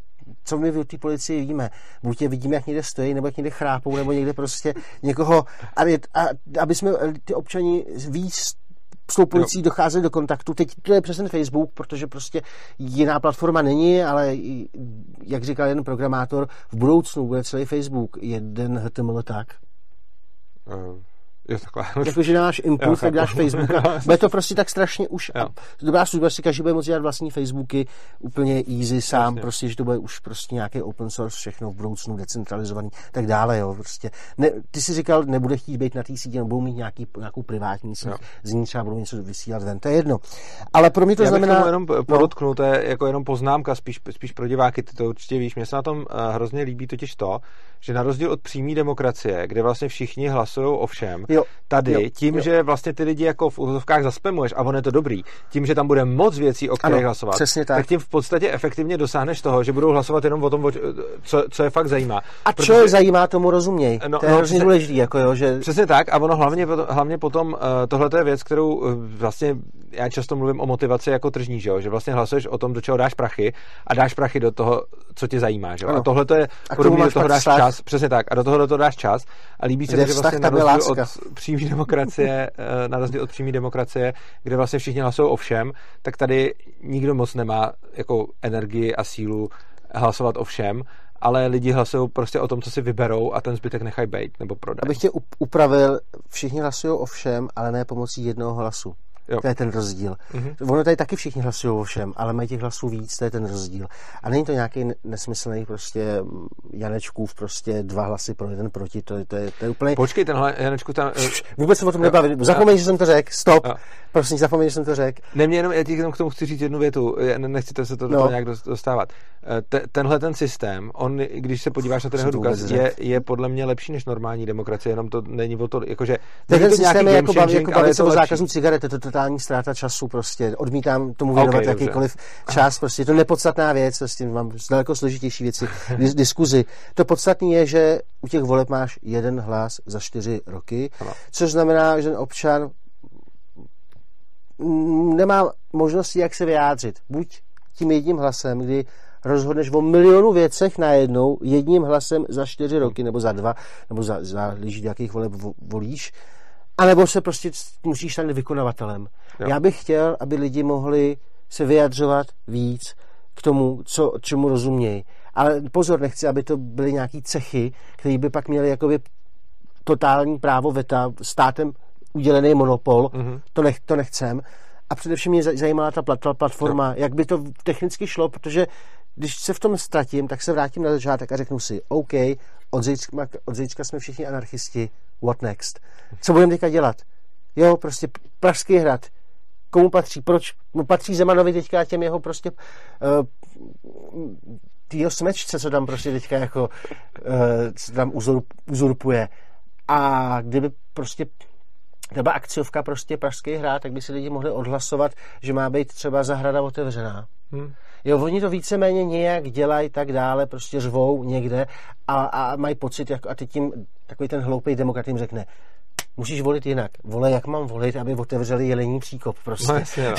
co my o té policii víme. Buď je vidíme, jak někde stojí, nebo jak někde chrápou, nebo někde prostě někoho, a, a, aby jsme ty občani víc s tou policií docházeli do kontaktu. Teď to je přes ten Facebook, protože prostě jiná platforma není, ale jak říkal jeden programátor, v budoucnu bude celý Facebook jeden HTML tak. Uh. Jo, takhle. Jako, že dáš impuls, tak dáš Facebook. bude to prostě tak strašně už. Jo. Dobrá služba si každý bude moci dělat vlastní Facebooky úplně easy sám, Jasně. prostě, že to bude už prostě nějaký open source, všechno v budoucnu decentralizovaný, tak dále, jo. Prostě. Ne, ty si říkal, nebude chtít být na té síti, budou mít nějaký, nějakou privátní síť, z ní třeba budou něco vysílat ven, to je jedno. Ale pro mě to Já znamená... Bych jenom no. podotknu, to je jako jenom poznámka, spíš, spíš pro diváky, ty to určitě víš. Mně se na tom uh, hrozně líbí totiž to, že na rozdíl od přímé demokracie, kde vlastně všichni hlasují o všem, jo. Tady jo. tím, jo. že vlastně ty lidi jako v úzovkách zaspemuješ a on je to dobrý, tím, že tam bude moc věcí, o kterých ano, hlasovat, přesně tak. tak tím v podstatě efektivně dosáhneš toho, že budou hlasovat jenom o tom, co, co je fakt zajímá. A protože... co je zajímá, tomu rozuměj. No, to je no, hrozně důležitý. Jako jo, že... Přesně tak a ono hlavně, hlavně potom, uh, tohle je věc, kterou uh, vlastně já často mluvím o motivaci jako tržní, že, jo? že vlastně hlasuješ o tom, do čeho dáš prachy a dáš prachy do toho, co tě zajímá. Že? A tohle to je podobně, do toho dáš vztah. čas. Přesně tak. A do toho do toho dáš čas. A líbí se, že vlastně na rozdíl od přímé demokracie, eh, na rozdíl od přímé demokracie, kde vlastně všichni hlasují o všem, tak tady nikdo moc nemá jako energii a sílu hlasovat o všem, ale lidi hlasují prostě o tom, co si vyberou a ten zbytek nechají být nebo prodají. Abych tě upravil, všichni hlasují o všem, ale ne pomocí jednoho hlasu. Jo. To je ten rozdíl. Mm-hmm. Ono tady taky všichni hlasují o všem, ale mají těch hlasů víc, to je ten rozdíl. A není to nějaký nesmyslný prostě Janečkův prostě dva hlasy pro jeden proti, to je, to je, to je úplně... Počkej, tenhle Janečku tam... Vůbec se o tom nebavím. Zapomeň, že jsem to řekl. Stop. Jo. Prosím, zapomeň, že jsem to řekl. Ne, mě jenom, já ti jenom k tomu chci říct jednu větu. Nechci se to no. nějak dostávat. Eh, te, tenhle ten systém, on, když se podíváš na ten jeho důkaz, je, je, podle mě lepší než normální demokracie, jenom to není o to, jakože... Ten systém je jako, baví, jako bavit se o zákazu cigaret, to je totální ztráta času prostě. Odmítám tomu věnovat okay, jakýkoliv dobře. čas, prostě je to nepodstatná věc, prostě mám daleko složitější věci, diskuzi. To podstatné je, že u těch voleb máš jeden hlas za čtyři roky, ano. což znamená, že občan nemá možnosti, jak se vyjádřit. Buď tím jedním hlasem, kdy rozhodneš o milionu věcech najednou jedním hlasem za čtyři roky, nebo za dva, nebo za, za jakých voleb volíš, anebo se prostě musíš stát vykonavatelem. Jo. Já bych chtěl, aby lidi mohli se vyjadřovat víc k tomu, co, čemu rozumějí. Ale pozor, nechci, aby to byly nějaký cechy, které by pak měly jakoby totální právo veta státem udělený monopol. Mm-hmm. To, nech, to nechcem. A především mě zajímala ta, ta platforma, jo. jak by to technicky šlo, protože když se v tom ztratím, tak se vrátím na začátek a řeknu si, OK, od zítřka, od zítřka jsme všichni anarchisti, what next? Co budeme teďka dělat? Jo, prostě Pražský hrad. Komu patří? Proč? Mu patří Zemanovi teďka těm jeho prostě uh, jeho smečce, co tam prostě teďka jako uh, tam uzurp, uzurpuje. A kdyby prostě třeba akciovka prostě Pražský hrad, tak by si lidi mohli odhlasovat, že má být třeba zahrada otevřená. Hmm. Jo, oni to víceméně nějak dělají tak dále, prostě řvou někde a, a mají pocit, jako, a teď tím takový ten hloupý demokrat jim řekne, musíš volit jinak. Vole, jak mám volit, aby otevřeli jelení příkop prostě. No, jasně, no.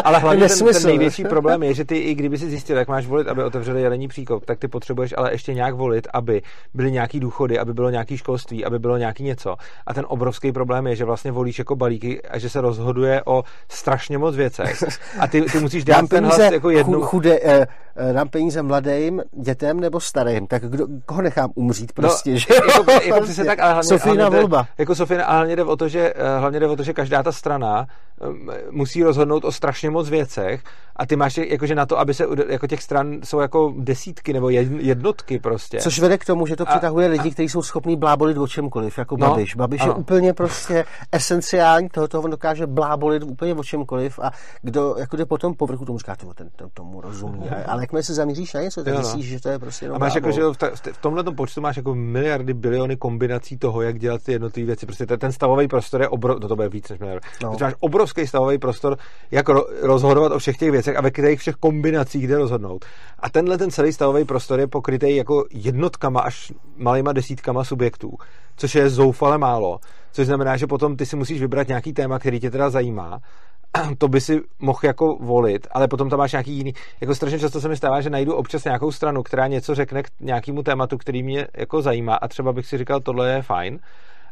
Ale hlavně ten, ten, největší problém je, že ty, i kdyby si zjistil, jak máš volit, aby otevřeli jelení příkop, tak ty potřebuješ ale ještě nějak volit, aby byly nějaký důchody, aby bylo nějaký školství, aby bylo nějaký něco. A ten obrovský problém je, že vlastně volíš jako balíky a že se rozhoduje o strašně moc věcech. A ty, ty musíš dát ten hlas jako jednu. Chude, eh, eh, dám peníze mladým, dětem nebo starým, tak kdo, koho nechám umřít no, prostě, no, že? Jako, jako, jako tak, ale hlavně, Sofína hlavně volba. Jako Sofína, ale hlavně jde o to, že, eh, hlavně jde o to, že každá ta strana musí rozhodnout o strašně moc věcech a ty máš jakože na to, aby se jako těch stran jsou jako desítky nebo jednotky prostě. Což vede k tomu, že to přitahuje a, lidi, kteří jsou schopní blábolit o čemkoliv, jako no, Babiš. Babiš ano. je úplně prostě esenciální toho, toho on dokáže blábolit úplně o čemkoliv a kdo jako jde potom povrchu, tomu říká, to, ten, tomu rozumí. Ale jakmile se zamíříš na něco, tak no. myslíš, že to je prostě jenom A máš jako, že v, ta, v tomhle počtu máš jako miliardy, biliony kombinací toho, jak dělat ty jednotlivé věci. Prostě ten stavový prostor je obrovský, no to bude víc než miliard. No. Máš obrovský stavový prostor, jak ro, rozhodovat o všech těch věcech a ve kterých všech kombinacích jde rozhodnout. A tenhle ten celý stavový prostor je pokrytý jako jednotkama až malýma desítkama subjektů, což je zoufale málo. Což znamená, že potom ty si musíš vybrat nějaký téma, který tě teda zajímá to by si mohl jako volit, ale potom tam máš nějaký jiný. Jako strašně často se mi stává, že najdu občas nějakou stranu, která něco řekne k nějakému tématu, který mě jako zajímá a třeba bych si říkal, tohle je fajn,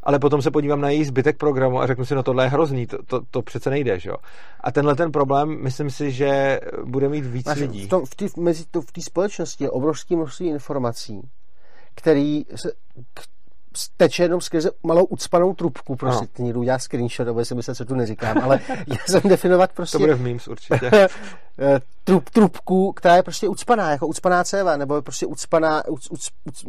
ale potom se podívám na její zbytek programu a řeknu si, no tohle je hrozný, to, to, to přece nejde, že jo. A tenhle ten problém, myslím si, že bude mít víc Máš, lidí. V, tom, v, tý, mezi to, v té společnosti je obrovský množství informací, který se, teče jenom skrze malou ucpanou trubku, prostě no. někdo udělá screenshot, aby si myslel, co tu neříkám, ale já jsem definovat prostě... To bude v memes určitě. Eh, trub, trubku, která je prostě ucpaná, jako ucpaná céva, nebo je prostě ucpaná, uc, uc, uc,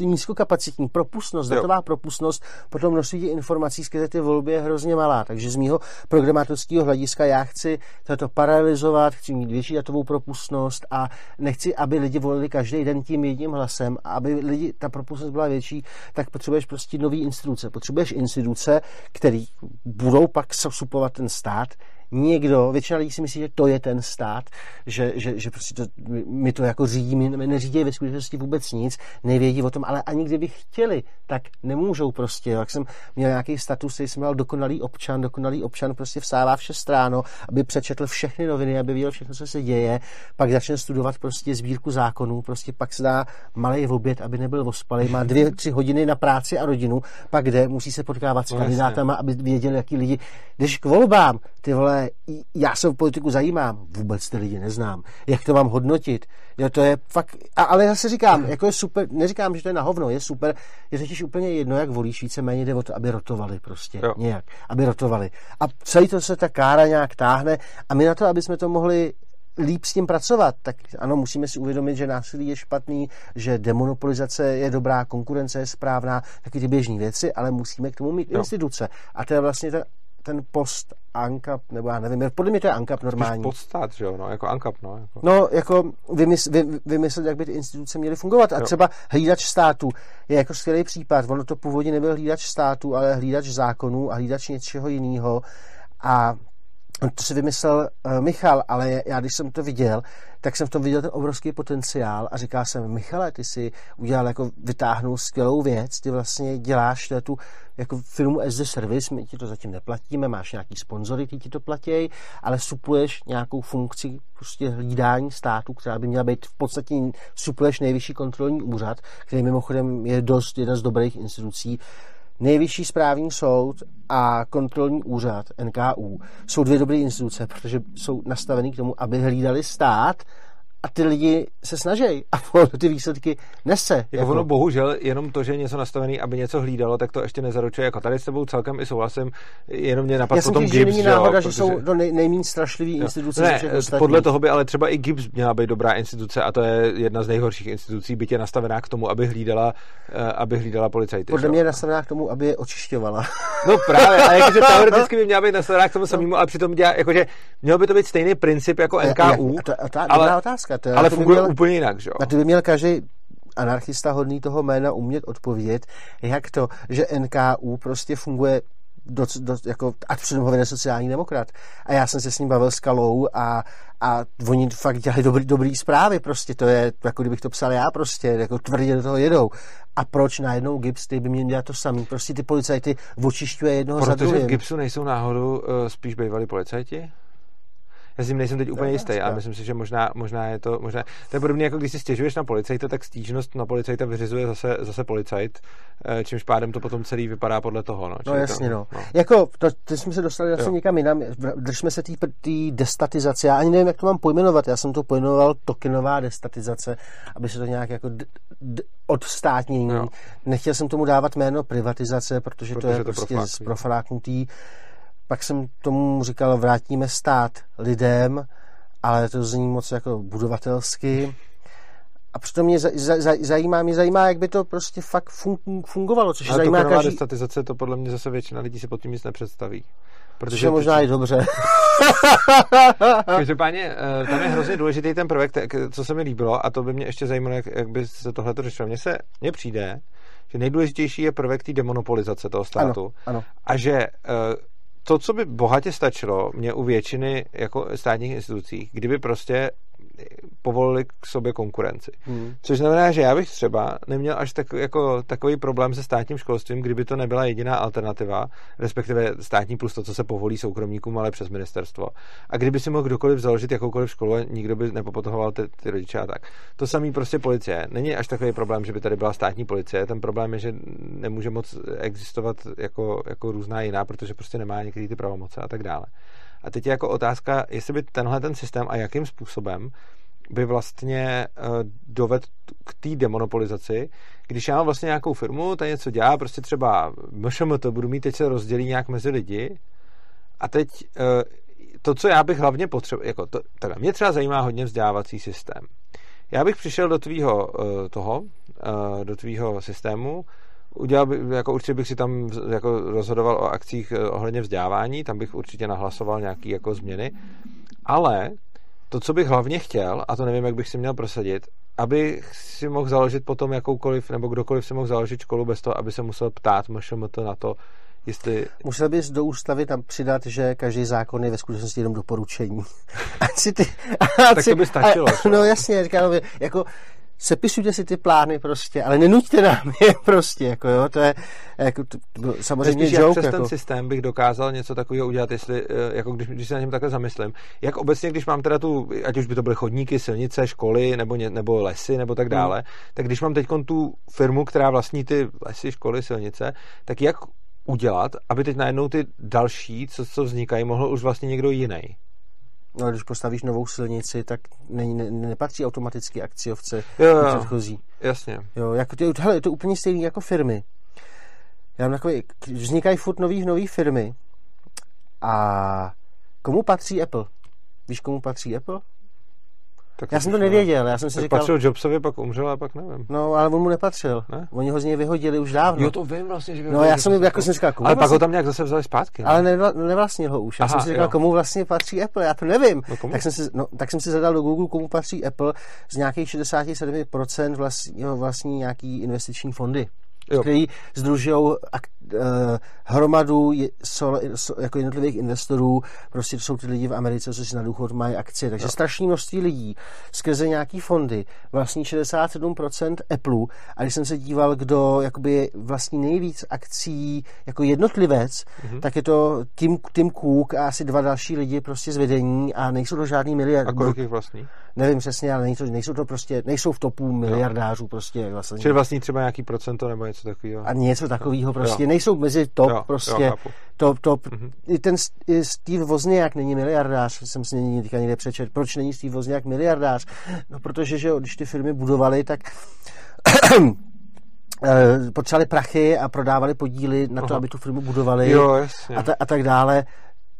nízkokapacitní propustnost, datová propustnost, potom množství informací skrze ty volby je hrozně malá. Takže z mýho programátorského hlediska já chci toto paralelizovat, chci mít větší datovou propustnost a nechci, aby lidi volili každý den tím jedním hlasem a aby lidi, ta propustnost byla větší, tak potřebuješ prostě nový instituce. Potřebuješ instituce, které budou pak supovat ten stát, někdo, většina lidí si myslí, že to je ten stát, že, že, že prostě to, my to jako řídí, my neřídí ve skutečnosti vůbec nic, nevědí o tom, ale ani kdyby chtěli, tak nemůžou prostě. Jak jsem měl nějaký status, jsem měl dokonalý občan, dokonalý občan prostě vstává v 6 ráno, aby přečetl všechny noviny, aby viděl všechno, co se děje, pak začne studovat prostě sbírku zákonů, prostě pak se dá malý oběd, aby nebyl ospalý, má dvě, tři hodiny na práci a rodinu, pak jde, musí se potkávat s no, kandidátama, aby věděl, jaký lidi. Když k volbám, ty vole, já se v politiku zajímám, vůbec ty lidi neznám. Jak to mám hodnotit? Jo, to je fakt, a, ale já si říkám, jako je super, neříkám, že to je na hovno, je super, je totiž úplně jedno, jak volíš, víceméně jde o to, aby rotovali prostě, jo. nějak, aby rotovali. A celý to se ta kára nějak táhne a my na to, aby jsme to mohli líp s tím pracovat, tak ano, musíme si uvědomit, že násilí je špatný, že demonopolizace je dobrá, konkurence je správná, taky ty běžné věci, ale musíme k tomu mít jo. instituce. A to je vlastně ten ten post ANCAP, nebo já nevím, podle mě to je ANCAP normální. podstat, že jo, no, jako ANCAP, no. Jako. No, jako vymysl, vy, vymyslet, jak by ty instituce měly fungovat. A jo. třeba hlídač státu je jako skvělý případ. Ono to původně nebyl hlídač státu, ale hlídač zákonů a hlídač něčeho jiného. A to si vymyslel uh, Michal, ale já když jsem to viděl, tak jsem v tom viděl ten obrovský potenciál a říkal jsem, Michale, ty si udělal jako vytáhnout skvělou věc, ty vlastně děláš tu jako firmu a service, my ti to zatím neplatíme, máš nějaký sponzory, ty ti to platí, ale supluješ nějakou funkci prostě hlídání státu, která by měla být v podstatě supluješ nejvyšší kontrolní úřad, který mimochodem je dost jedna z dobrých institucí, Nejvyšší správní soud a kontrolní úřad NKU jsou dvě dobré instituce, protože jsou nastaveny k tomu, aby hlídali stát a ty lidi se snaží a ty výsledky nese. Jako, jako ono bohužel jenom to, že je něco nastavený, aby něco hlídalo, tak to ještě nezaručuje. Jako tady s tebou celkem i souhlasím, jenom mě napadlo potom GIBS. Já není náhoda, že, protože... jsou to nej, nejméně strašlivý jo. instituce. Ne, podle toho by ale třeba i GIBS měla být dobrá instituce a to je jedna z nejhorších institucí, byť je nastavená k tomu, aby hlídala, eh, aby hlídala policajty. Podle mě je nastavená k tomu, aby je očišťovala. No právě, ale jakože teoreticky by měla být nastavená k tomu samému, ale přitom dělá, jakože měl by to být stejný princip jako NKU. A, a, a, a, ale, otázka. To je, ale funguje měl, úplně jinak, že jo? A ty by měl každý anarchista hodný toho jména umět odpovědět, jak to, že NKU prostě funguje do, do, jako, a přitom ho vede sociální demokrat. A já jsem se s ním bavil s Kalou a, a oni fakt dělali dobrý, dobrý zprávy, prostě to je, jako kdybych to psal já prostě, jako tvrdě do toho jedou. A proč najednou Gibbs, ty by měl dělat to samý? Prostě ty policajty očišťuje jednoho Protože za druhým. Protože v Gibsu nejsou náhodou uh, spíš bývalí policajti? Já si nejsem teď úplně jistý, ale myslím si, že možná, možná je to, možná, to je podobně jako když si stěžuješ na policajta, tak stížnost na policajta vyřizuje zase, zase policajt, eh, čímž pádem to potom celý vypadá podle toho. No, no jasně, to, no. no. Jako, to, to jsme se dostali zase jo. někam jinam, držme se té destatizace, já ani nevím, jak to mám pojmenovat, já jsem to pojmenoval tokenová destatizace, aby se to nějak jako d- d- odstátnění. Nechtěl jsem tomu dávat jméno privatizace, protože, protože to je to prostě profláknutý pak jsem tomu říkal, vrátíme stát lidem, ale to zní moc jako budovatelsky. A přitom mě zajímá, mě zajímá, jak by to prostě fakt fungovalo, což ale zajímá to každý... statizace, to podle mě zase většina lidí si pod tím nic nepředstaví. Protože je možná i dobře. Každopádně eh, tam je hrozně důležitý ten prvek, co se mi líbilo, a to by mě ještě zajímalo, jak, jak by se tohle to řešilo. Mně se mně přijde, že nejdůležitější je prvek té demonopolizace toho státu. Ano, ano. A že eh, to, co by bohatě stačilo, mě u většiny jako státních institucí, kdyby prostě povolili k sobě konkurenci. Hmm. Což znamená, že já bych třeba neměl až tak, jako, takový problém se státním školstvím, kdyby to nebyla jediná alternativa, respektive státní plus to, co se povolí soukromníkům, ale přes ministerstvo. A kdyby si mohl kdokoliv založit jakoukoliv školu, nikdo by nepopotohoval ty, ty rodiče a tak. To samý prostě policie. Není až takový problém, že by tady byla státní policie. Ten problém je, že nemůže moc existovat jako, jako různá jiná, protože prostě nemá některé ty pravomoce a tak dále. A teď je jako otázka, jestli by tenhle ten systém a jakým způsobem by vlastně eh, dovedl k té demonopolizaci, když já mám vlastně nějakou firmu, ta něco dělá, prostě třeba to budu mít, teď se rozdělí nějak mezi lidi a teď eh, to, co já bych hlavně potřeboval, jako to, takhle, mě třeba zajímá hodně vzdělávací systém. Já bych přišel do tvýho eh, toho, do tvýho systému, udělal by, jako určitě bych si tam jako rozhodoval o akcích ohledně vzdělávání, tam bych určitě nahlasoval nějaké jako změny, ale to, co bych hlavně chtěl, a to nevím, jak bych si měl prosadit, abych si mohl založit potom jakoukoliv, nebo kdokoliv si mohl založit školu bez toho, aby se musel ptát MŠMT na to, jestli... Musel bys do ústavy tam přidat, že každý zákon je ve skutečnosti jenom doporučení. Ať si ty... tak to by stačilo. A, no jasně, říkám, jako sepisujte si ty plány prostě, ale nenuďte nám je prostě, jako jo, to je jako, to, to, samozřejmě Spíš, joke. přes jako. ten systém bych dokázal něco takového udělat, jestli, eh, jako když, když se na něm takhle zamyslím. Jak obecně, když mám teda tu, ať už by to byly chodníky, silnice, školy, nebo, ně, nebo lesy, nebo tak hmm. dále, hmm. tak když mám teď tu firmu, která vlastní ty lesy, školy, silnice, tak jak udělat, aby teď najednou ty další, co, co vznikají, mohl už vlastně někdo jiný. No, když postavíš novou silnici, tak ne, ne, nepatří automaticky akciovce jo, jo, předchozí. Jasně. Jo, jako ty, hele, je to úplně stejný jako firmy. Já mám takový, vznikají furt nový, nový firmy a komu patří Apple? Víš, komu patří Apple? Tak já jsem to nevěděl, já jsem si tak říkal... patřil Jobsovi, pak umřel a pak nevím. No, ale on mu nepatřil. Ne? Oni ho z něj vyhodili už dávno. Jo, to vím vlastně, že No, já jsem jako jsem říkal, komu Ale vlastně... pak ho tam nějak zase vzali zpátky. Ne? Ale ne, nevlastnil ho už. Já Aha, jsem si říkal, jo. komu vlastně patří Apple, já to nevím. No, komu? tak, jsem si, no, tak jsem si zadal do Google, komu patří Apple z nějakých 67% vlastní, vlastní nějaký investiční fondy jo. který združují hromadu je, so, so, jako jednotlivých investorů, prostě to jsou ty lidi v Americe, co si na důchod mají akcie, takže jo. strašné množství lidí skrze nějaký fondy vlastní 67% Apple a když jsem se díval, kdo jakoby vlastní nejvíc akcí jako jednotlivec, mm-hmm. tak je to Tim, Tim Cook a asi dva další lidi prostě z vedení a nejsou to žádný miliard. A kolik jich vlastní? Nevím přesně, ale nejsou, nejsou to prostě, nejsou v topu miliardářů prostě. Vlastně. Čili vlastní třeba nějaký procento nebo něco takového. A něco takového prostě. Nejsou mezi top jo, prostě. Jo, top, top. Mm-hmm. I ten Steve Wozniak není miliardář, jsem si někdy někde přečet. Proč není Steve Wozniak miliardář? No protože, že když ty firmy budovaly, tak eh, potřebovali prachy a prodávali podíly na to, Aha. aby tu firmu budovali jo, a, ta, a tak dále.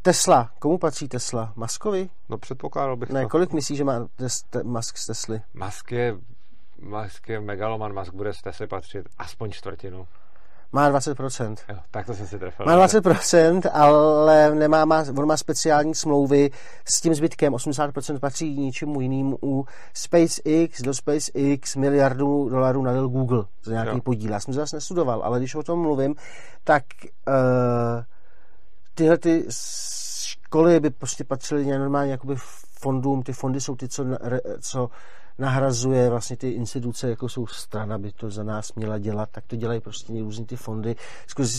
Tesla. Komu patří Tesla? Maskovi? No předpokládal bych Ne, to. kolik myslíš, že má tes, te, Musk z Tesly? Musk je, Musk je megaloman, Musk bude z Tesly patřit aspoň čtvrtinu. Má 20%. Jo, tak to jsem si trefil. Má 20%, ale nemá, má, on má speciální smlouvy s tím zbytkem. 80% patří ničemu jinému. U SpaceX, do SpaceX miliardů dolarů nadal Google za nějaký jo. podíl. Já jsem to zase nestudoval, ale když o tom mluvím, tak uh, tyhle ty školy by prostě patřily normálně jakoby fondům. Ty fondy jsou ty, co, co nahrazuje vlastně ty instituce, jako jsou strana, by to za nás měla dělat, tak to dělají prostě různý ty fondy.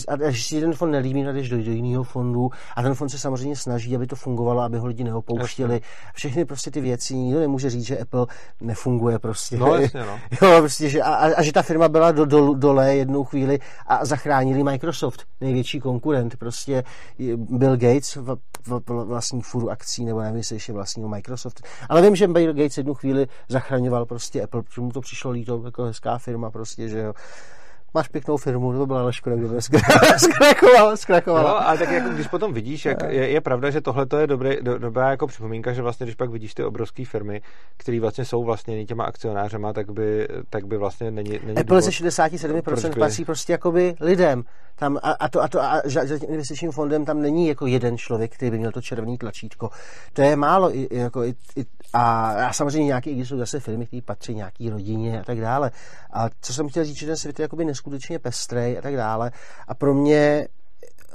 A když si jeden fond nelíbí, jdeš do, do jiného fondu a ten fond se samozřejmě snaží, aby to fungovalo, aby ho lidi neopouštěli. Všechny prostě ty věci, nikdo nemůže říct, že Apple nefunguje prostě. No, jasně, no. jo, prostě, že, a, a, že ta firma byla do, do, dole jednu chvíli a zachránili Microsoft, největší konkurent. Prostě Bill Gates v, v, v vlastní furu akcí, nebo nevím, jestli ještě vlastního Microsoft. Ale vím, že Bill Gates jednu chvíli zachraňoval prostě Apple, protože mu to přišlo líto, jako hezká firma prostě, že jo. Máš pěknou firmu, to byla ale škoda, kdyby zkrachoval, zkrachoval. No, ale tak jako, když potom vidíš, jak je, je pravda, že tohle je dobrý, do, dobrá jako připomínka, že vlastně, když pak vidíš ty obrovské firmy, které vlastně jsou vlastně těma akcionářema, tak by, tak by vlastně není, není Apple ze 67% by... patří prostě jakoby lidem. Tam a, a to, a to a za tím investičním fondem tam není jako jeden člověk, který by měl to červený tlačítko. To je málo. I, jako, i, i, a, a samozřejmě nějaký, i jsou zase firmy, které patří nějaký rodině a tak dále. A co jsem chtěl říct, že ten svět je jakoby neskutečně pestrej a tak dále. A pro mě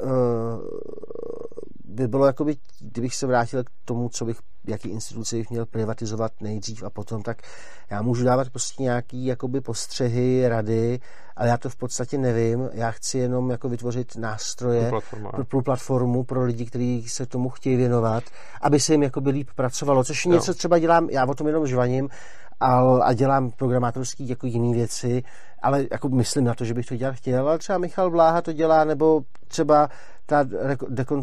uh, by bylo, jakoby, kdybych se vrátil k tomu, co bych, jaký instituce bych měl privatizovat nejdřív a potom, tak já můžu dávat prostě nějaký jakoby postřehy, rady, ale já to v podstatě nevím. Já chci jenom jako vytvořit nástroje pro, pro platformu, pro lidi, kteří se tomu chtějí věnovat, aby se jim jako by líp pracovalo, což jo. něco třeba dělám, já o tom jenom žvaním, a, a dělám programátorský jako jiné věci, ale jako myslím na to, že bych to dělat chtěl, ale třeba Michal Vláha to dělá, nebo třeba ta reko, dekon,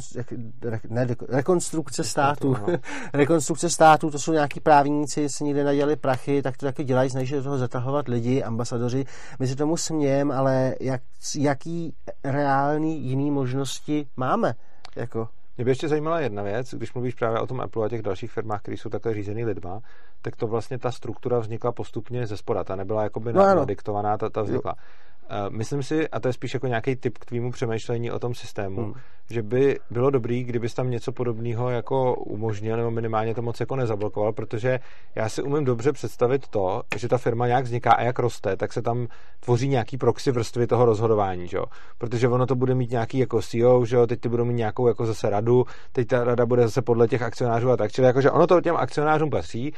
re, ne, deko, rekonstrukce státu. rekonstrukce státu, to jsou nějaký právníci, se nikde nadělali prachy, tak to taky dělají, snaží do toho zatahovat lidi, ambasadoři. My si tomu smějeme, ale jak, jaký reální jiný možnosti máme? Jako? Mě by ještě zajímala jedna věc, když mluvíš právě o tom Apple a těch dalších firmách, které jsou takhle řízený lidma, tak to vlastně ta struktura vznikla postupně ze spoda. Ta nebyla jakoby no, nadiktovaná, ta, ta vznikla. Jo. Eh, myslím si, a to je spíš jako nějaký tip k tvýmu přemýšlení o tom systému, hmm. že by bylo dobrý, kdybys tam něco podobného jako umožnil, nebo minimálně to moc jako nezablokoval, protože já si umím dobře představit to, že ta firma nějak vzniká a jak roste, tak se tam tvoří nějaký proxy vrstvy toho rozhodování, že? protože ono to bude mít nějaký jako CEO, že teď ty budou mít nějakou jako zase radu, teď ta rada bude zase podle těch akcionářů a tak, čili jako, že ono to těm akcionářům patří,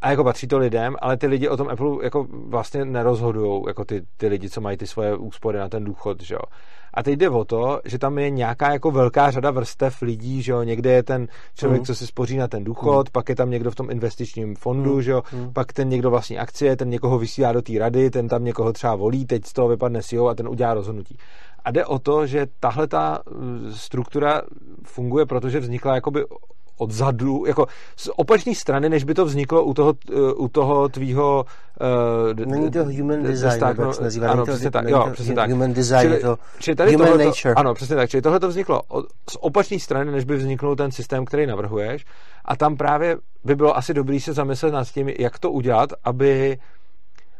a jako patří to lidem, ale ty lidi o tom Apple jako vlastně nerozhodují, jako ty, ty lidi, co mají ty svoje úspory na ten důchod, že jo. A teď jde o to, že tam je nějaká jako velká řada vrstev lidí, že jo, někde je ten člověk, mm. co si spoří na ten důchod, mm. pak je tam někdo v tom investičním fondu, mm. že jo, mm. pak ten někdo vlastní akcie, ten někoho vysílá do té rady, ten tam někoho třeba volí, teď z toho vypadne CEO a ten udělá rozhodnutí. A jde o to, že tahle ta uh, struktura funguje, protože vznikla jakoby odzadu, jako z opačné strany, než by to vzniklo u toho, u toho tvýho... Uh, Není to human design, tak, no, nazývá, ano, přesně tak, jo, přesně tak. Human design, čili, je to čili tady human tohleto, nature. Ano, přesně tak, čili tohle to vzniklo z opačné strany, než by vzniknul ten systém, který navrhuješ a tam právě by bylo asi dobrý se zamyslet nad tím, jak to udělat, aby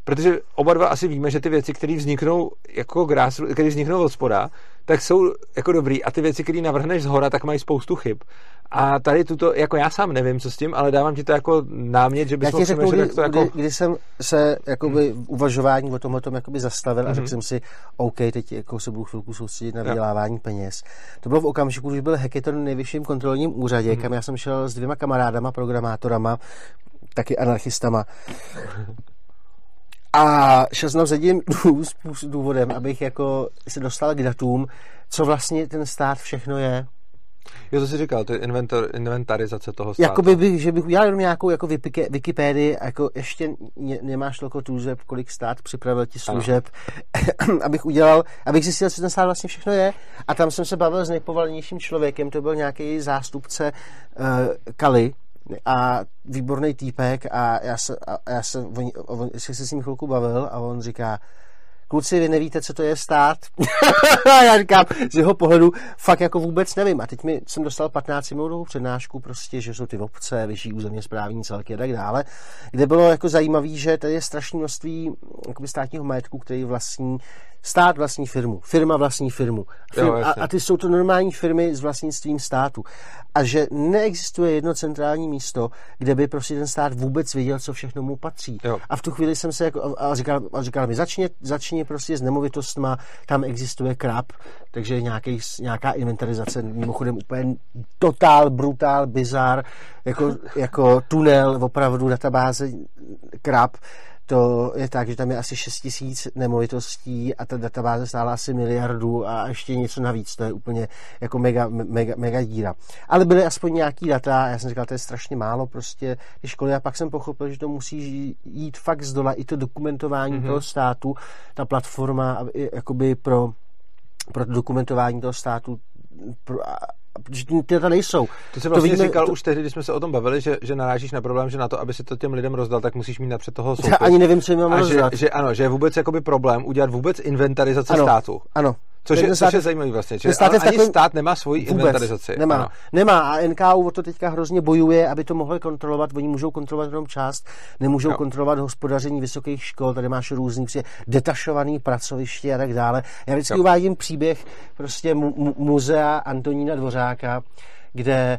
protože oba dva asi víme, že ty věci, které vzniknou jako grás, které vzniknou od spoda, tak jsou jako dobrý a ty věci, které navrhneš z hora, tak mají spoustu chyb. A tady tuto, jako já sám nevím, co s tím, ale dávám ti to jako námět, že bys mohl řeknu, kdy, to jako... kdy, kdy, jsem se jakoby hmm. uvažování o tom, o tom jakoby zastavil hmm. a řekl jsem si, OK, teď jako se budu chvilku soustředit na vydělávání ja. peněz. To bylo v okamžiku, když byl hackathon nejvyšším kontrolním úřadě, hmm. kam já jsem šel s dvěma kamarádama, programátorama, taky anarchistama. A šel jsem za jedním důvodem, abych jako se dostal k datům, co vlastně ten stát všechno je. Jo, to jsi říkal, to je inventor, inventarizace toho státu. Jakoby bych, že bych udělal jenom nějakou jako Wikipedii, jako ještě ne, nemáš toliko tužeb, kolik stát připravil ti služeb, abych udělal, abych zjistil, co ten stát vlastně všechno je. A tam jsem se bavil s nejpovalnějším člověkem, to byl nějaký zástupce uh, Kali, a výborný týpek a já se, a já se, on, on, se s ním chvilku bavil a on říká, kluci, vy nevíte, co to je stát? a já říkám, z jeho pohledu fakt jako vůbec nevím. A teď mi jsem dostal 15 minutovou přednášku, prostě, že jsou ty obce, vyšší územně správní celky a tak dále, kde bylo jako zajímavé, že tady je strašné množství státního majetku, který vlastní Stát vlastní firmu, firma vlastní firmu. Firm, jo, a, a ty jsou to normální firmy s vlastnictvím státu. A že neexistuje jedno centrální místo, kde by prostě ten stát vůbec věděl, co všechno mu patří. Jo. A v tu chvíli jsem se jako, a říkal, a říkal mi, začni, začni prostě s nemovitostma, tam existuje krab, takže nějaký, nějaká inventarizace, mimochodem úplně totál, brutál, bizar, jako, jako tunel, opravdu databáze krab, to je tak, že tam je asi 6 tisíc nemovitostí a ta databáze stála asi miliardu a ještě něco navíc. To je úplně jako mega, mega, mega díra. Ale byly aspoň nějaký data a já jsem říkal, to je strašně málo prostě ty školy a pak jsem pochopil, že to musí jít fakt z dola i to dokumentování mm-hmm. toho státu, ta platforma jakoby pro, pro dokumentování toho státu pro, protože ty data nejsou. To jsi vlastně to říkal to... už tehdy, když jsme se o tom bavili, že, že narážíš na problém, že na to, aby si to těm lidem rozdal, tak musíš mít napřed toho soupis. Já ani nevím, co jim mám rozdat. Že, že, ano, že je vůbec jakoby problém udělat vůbec inventarizaci ano, státu. Ano. Což je, což je zajímavý vlastně, že stát ani takovým... stát nemá svoji Vůbec, inventarizaci. Nemá, ano. nemá a NKU o to teďka hrozně bojuje, aby to mohli kontrolovat, oni můžou kontrolovat jenom část, nemůžou jo. kontrolovat hospodaření vysokých škol, tady máš různý prostě detašovaný pracoviště a tak dále. Já vždycky jo. uvádím příběh prostě mu, muzea Antonína Dvořáka, kde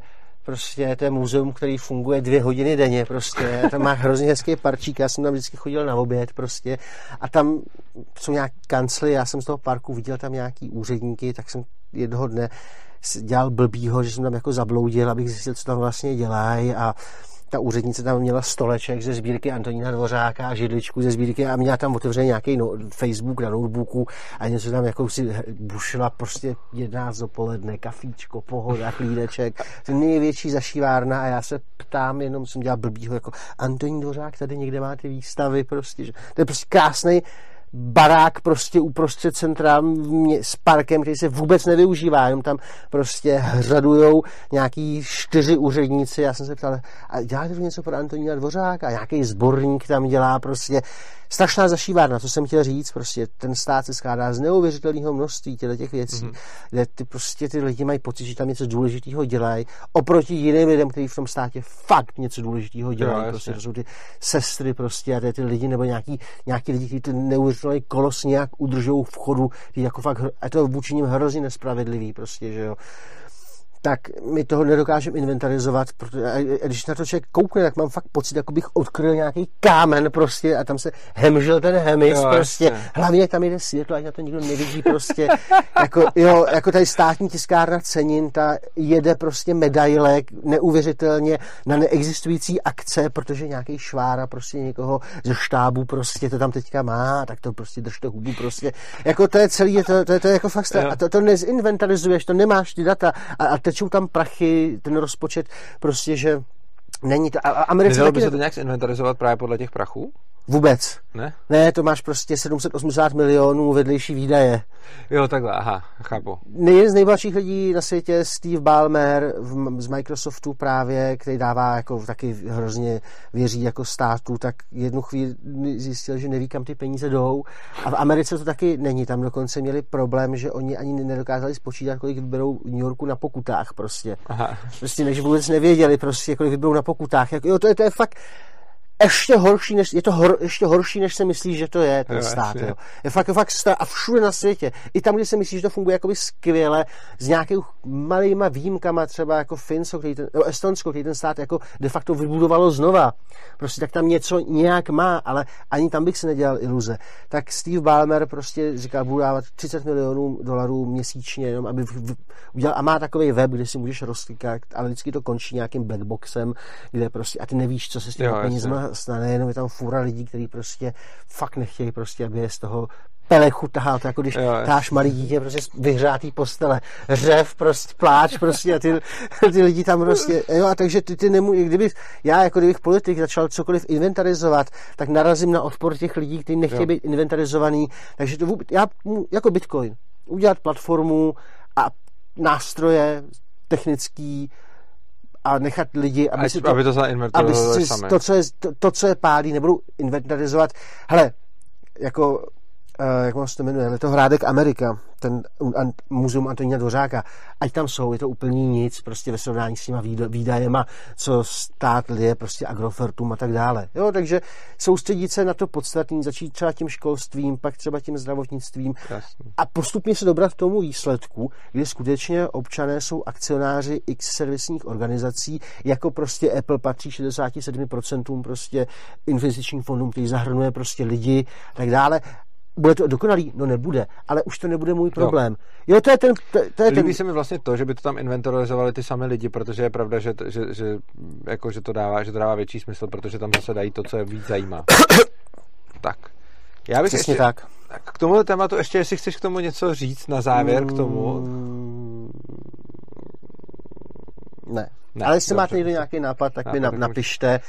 prostě to je muzeum, který funguje dvě hodiny denně, prostě, tam má hrozně hezký parčík, já jsem tam vždycky chodil na oběd, prostě, a tam jsou nějaké kancly, já jsem z toho parku viděl tam nějaký úředníky, tak jsem jednoho dne dělal blbýho, že jsem tam jako zabloudil, abych zjistil, co tam vlastně dělají. A ta úřednice tam měla stoleček ze sbírky Antonína Dvořáka a židličku ze sbírky a měla tam otevřený nějaký no, Facebook na notebooku a něco tam jako si bušila prostě 11 dopoledne, kafíčko, pohoda, klídeček, největší zašívárna a já se ptám, jenom jsem dělal blbýho, jako Antonín Dvořák tady někde má ty výstavy, prostě, že to je prostě krásný barák prostě uprostřed centra s parkem, který se vůbec nevyužívá, jenom tam prostě hřadujou nějaký čtyři úředníci. Já jsem se ptal, a děláte tu něco pro Antonína Dvořáka? A nějaký zborník tam dělá prostě strašná zašívárna, co jsem chtěl říct, prostě ten stát se skládá z neuvěřitelného množství těchto těch věcí, mm-hmm. kde ty, prostě ty lidi mají pocit, že tam něco důležitého dělají, oproti jiným lidem, kteří v tom státě fakt něco důležitého dělají. Jo, prostě to jsou ty sestry prostě a ty, ty lidi, nebo nějaký, nějaký lidi, kteří ten neuvěřitelný kolos nějak udržou v chodu, jako fakt, a to vůči ním hrozně nespravedlivý prostě, že jo tak my toho nedokážeme inventarizovat, protože a když na to člověk koukne, tak mám fakt pocit, jako bych odkryl nějaký kámen prostě a tam se hemžil ten hemis jo, prostě. Jasně. Hlavně tam jde světlo, ať na to nikdo nevidí prostě. jako, jo, jako tady státní tiskárna cenin, ta jede prostě medailek neuvěřitelně na neexistující akce, protože nějaký švára prostě někoho ze štábu prostě to tam teďka má, tak to prostě držte hubu prostě. Jako to je celý, to, to, to je jako fakt, a to, to nezinventarizuješ, to nemáš ty data a, a tečou tam prachy, ten rozpočet, prostě, že není to... A Nedalo by se to nějak inventarizovat právě podle těch prachů? Vůbec. Ne? Ne, to máš prostě 780 milionů vedlejší výdaje. Jo, takhle, aha, chápu. Jeden z nejbohatších lidí na světě, Steve Ballmer z Microsoftu právě, který dává jako taky hrozně věří jako státu, tak jednu chvíli zjistil, že neví, kam ty peníze jdou. A v Americe to taky není. Tam dokonce měli problém, že oni ani nedokázali spočítat, kolik vyberou v New Yorku na pokutách prostě. Aha. Prostě než vůbec nevěděli prostě, kolik vyberou na pokutách. Jako, jo, to je, to je fakt ještě horší, než, je to hor, ještě horší, než se myslí, že to je ten jo, stát. Jo. Je fakt, fakt stát, a všude na světě. I tam, kde se myslí, že to funguje jakoby skvěle, s nějakými malýma výjimkama, třeba jako Finsko, který ten, no, Estonsko, který ten stát jako de facto vybudovalo znova. Prostě tak tam něco nějak má, ale ani tam bych se nedělal iluze. Tak Steve Ballmer prostě říká, budu dávat 30 milionů dolarů měsíčně, jenom aby udělal, a má takový web, kde si můžeš rozklikat, ale vždycky to končí nějakým blackboxem, kde prostě, a ty nevíš, co se s těmi penězma stane, jenom je tam fůra lidí, kteří prostě fakt nechtějí prostě, aby je z toho pelechu tahal, to jako když jo, táš malý dítě prostě vyhřátý postele, řev, prostě pláč prostě a ty, ty lidi tam prostě, jo a takže ty, ty nemů, kdyby, já jako kdybych politik začal cokoliv inventarizovat, tak narazím na odpor těch lidí, kteří nechtějí jo. být inventarizovaný, takže to vůbec, já jako Bitcoin, udělat platformu a nástroje technický, a nechat lidi, aby si to, aby to, aby si to, co je, to, to, co je pálí, nebudou inventarizovat. Hele, jako jak se to jmenuje, Letohrádek Amerika, ten muzeum Antonína Dvořáka, ať tam jsou, je to úplně nic, prostě ve srovnání s těma výdajema, co stát lidé, prostě agrofertum a tak dále. Jo, takže soustředit se na to podstatný, začít třeba tím školstvím, pak třeba tím zdravotnictvím Jasný. a postupně se dobrat k tomu výsledku, kdy skutečně občané jsou akcionáři x servisních organizací, jako prostě Apple patří 67% prostě investičním fondům, který zahrnuje prostě lidi a tak dále bude to dokonalý? No nebude, ale už to nebude můj problém. Jo, jo to je ten... To, to je Líbí ten... se mi vlastně to, že by to tam inventarizovali ty samé lidi, protože je pravda, že, že, že, jako, že, to dává, že to dává větší smysl, protože tam zase dají to, co je víc zajímá. tak. Já bych Přesně ještě, tak. K tomu tématu ještě, jestli chceš k tomu něco říct na závěr k tomu. Mm, ne. ne. Ale jestli dobře, máte někdo nějaký nápad, tak mi napište